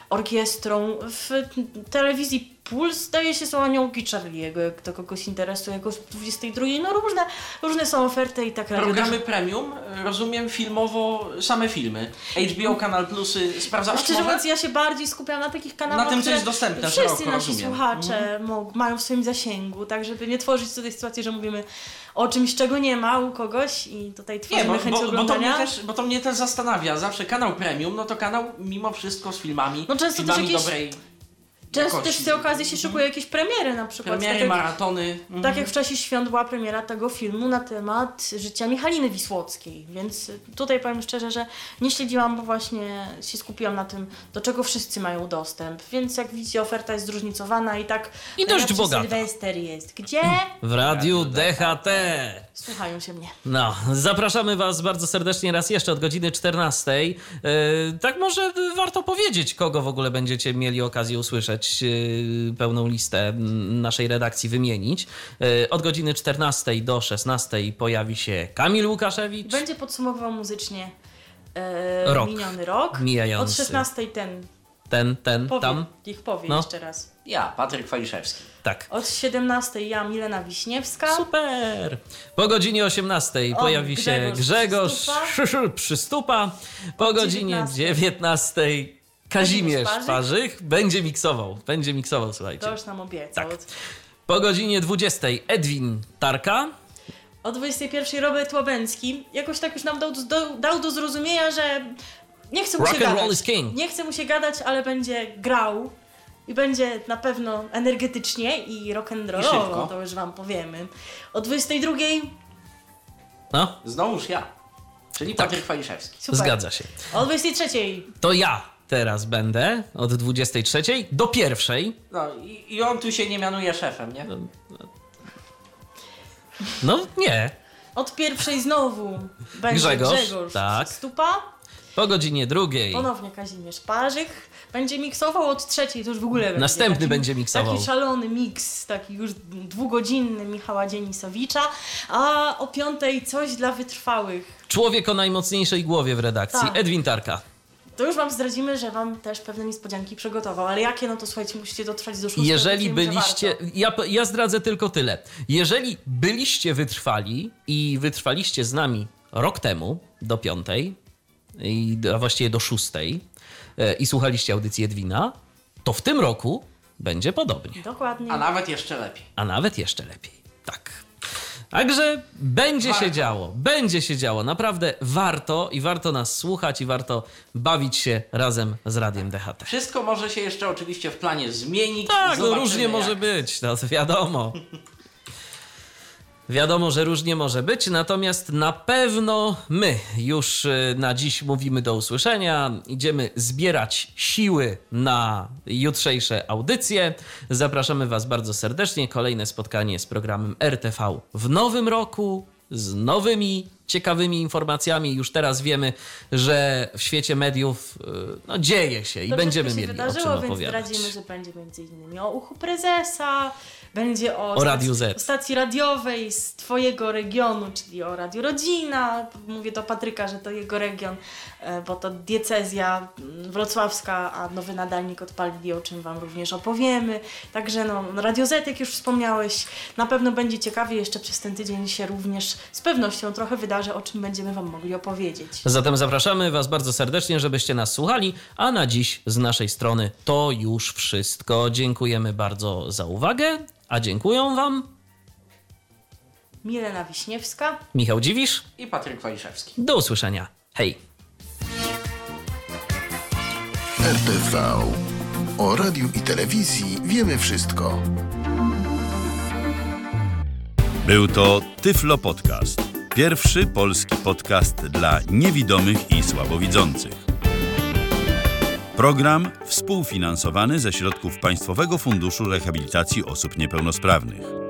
orkiestrą. W telewizji Puls zdaje się są aniołki Charlie'ego, jak to kogoś interesuje, jakoś w 22. No różne, różne są oferty i tak radio Programy premium, rozumiem filmowo same filmy. HBO, Kanal Plusy, sprawdzasz Szczerze mówiąc, ja się bardziej skupiam na takich kanałach, Na tym, co jest dostępne wszyscy szeroko, nasi rozumiem. słuchacze mog- mają w swoim zasięgu, tak żeby nie tworzyć tutaj sytuacji, że mówimy o czymś, czego nie ma u kogoś i tutaj Nie, tworzymy bo, chęć bo, bo, to mnie oglądania. też, bo to mnie też zastanawia. Zawsze kanał premium, no to kanał mimo wszystko z filmami. No często też filmami jakieś- dobrej Często też z tej okazji się szykuje jakieś premiery na przykład. Premiery, tak jak, maratony. Mhm. tak jak w czasie świąt była premiera tego filmu na temat życia Michaliny Wisłockiej, więc tutaj powiem szczerze, że nie śledziłam, bo właśnie się skupiłam na tym, do czego wszyscy mają dostęp. Więc jak widzicie, oferta jest zróżnicowana i tak I dość bogata. Sylwester jest. Gdzie? W radiu DHT. Słuchają się mnie. No, zapraszamy Was bardzo serdecznie raz jeszcze od godziny 14. Yy, tak może warto powiedzieć, kogo w ogóle będziecie mieli okazję usłyszeć, yy, pełną listę naszej redakcji wymienić. Yy, od godziny 14 do 16 pojawi się Kamil Łukaszewicz. Będzie podsumowywał muzycznie e, Rok. miniony rok. Mijający. Od 16 ten Ten, ten, powie, tam. niech powie No. jeszcze raz. Ja, Patryk Waliszewski. Tak. Od 17 ja, Milena Wiśniewska. Super! Po godzinie 18 O, pojawi się Grzegorz Grzegorz Przystupa. Przystupa. Po godzinie 19 19 Kazimierz Parzych będzie miksował. Będzie miksował, słuchajcie. To już nam obiecał. Tak. Po godzinie 20 Edwin Tarka. O 21 Robert Łabęcki jakoś tak już nam dał do, dał do zrozumienia, że nie chce mu Rock się and roll gadać. is king. Nie chce mu się gadać, ale będzie grał i będzie na pewno energetycznie i rock and I rollowo, szybko. to już wam powiemy. O 22 No, Znowuż ja. Czyli Tak. Patryk Waliszewski. super. zgadza się. O 23 To ja teraz będę od 23 do pierwszej. No i, i on tu się nie mianuje szefem, nie? No nie. od pierwszej znowu będzie Grzegorz, Grzegorz, tak. Stupa. Po godzinie drugiej. Ponownie Kazimierz Parzych będzie miksował od trzeciej, to już w ogóle będzie. Następny taki, będzie miksował. Taki szalony miks, taki już dwugodzinny Michała Dzienisowicza, a o piątej coś dla wytrwałych. Człowiek o najmocniejszej głowie w redakcji. Tak. Edwin Tarka. To już wam zdradzimy, że wam też pewne niespodzianki przygotował. Ale jakie, no to słuchajcie, musicie dotrwać do szóstego. Jeżeli byliście. Ja, ja zdradzę tylko tyle. Jeżeli byliście wytrwali i wytrwaliście z nami rok temu do piątej, i, a właściwie do szóstej, e, i słuchaliście audycji Edwina, to w tym roku będzie podobnie. Dokładnie. A nawet jeszcze lepiej. A nawet jeszcze lepiej. Tak. Także będzie się Warto. działo, będzie się działo. Naprawdę warto i warto nas słuchać i warto bawić się razem z Radiem DHT. Wszystko może się jeszcze oczywiście w planie zmienić. Tak, no różnie może jak. być, no to wiadomo. [LAUGHS] Wiadomo, że różnie może być, natomiast na pewno my już y, na dziś mówimy do usłyszenia. Idziemy zbierać siły na jutrzejsze audycje. Zapraszamy Was bardzo serdecznie. Kolejne spotkanie z programem RTV w nowym roku z nowymi ciekawymi informacjami. Już teraz wiemy, że w świecie mediów y, no, dzieje się i To będziemy się mieli o wydarzyło, czym więc opowiadać. zdradzimy, że będzie między innymi o uchu prezesa, będzie o, O Radiu stacji, Z. stacji radiowej z twojego regionu, czyli o Radio Rodzina. Mówię do Patryka, że to jego region, bo to diecezja mm, wrocławska, a nowy nadajnik odpalili, o czym wam również opowiemy. Także no, Radio Z, jak już wspomniałeś, na pewno będzie ciekawie. Jeszcze przez ten tydzień się również z pewnością trochę wydarzy, o czym będziemy wam mogli opowiedzieć. Zatem zapraszamy Was bardzo serdecznie, żebyście nas słuchali, a na dziś z naszej strony to już wszystko. Dziękujemy bardzo za uwagę, a dziękuję Wam Milena Wiśniewska. Michał Dziwisz. I Patryk Waliszewski. Do usłyszenia. Hej! RTV. O radiu i telewizji wiemy wszystko. Był to Tyflo Podcast. Pierwszy polski podcast dla niewidomych i słabowidzących. Program współfinansowany ze środków Państwowego Funduszu Rehabilitacji Osób Niepełnosprawnych.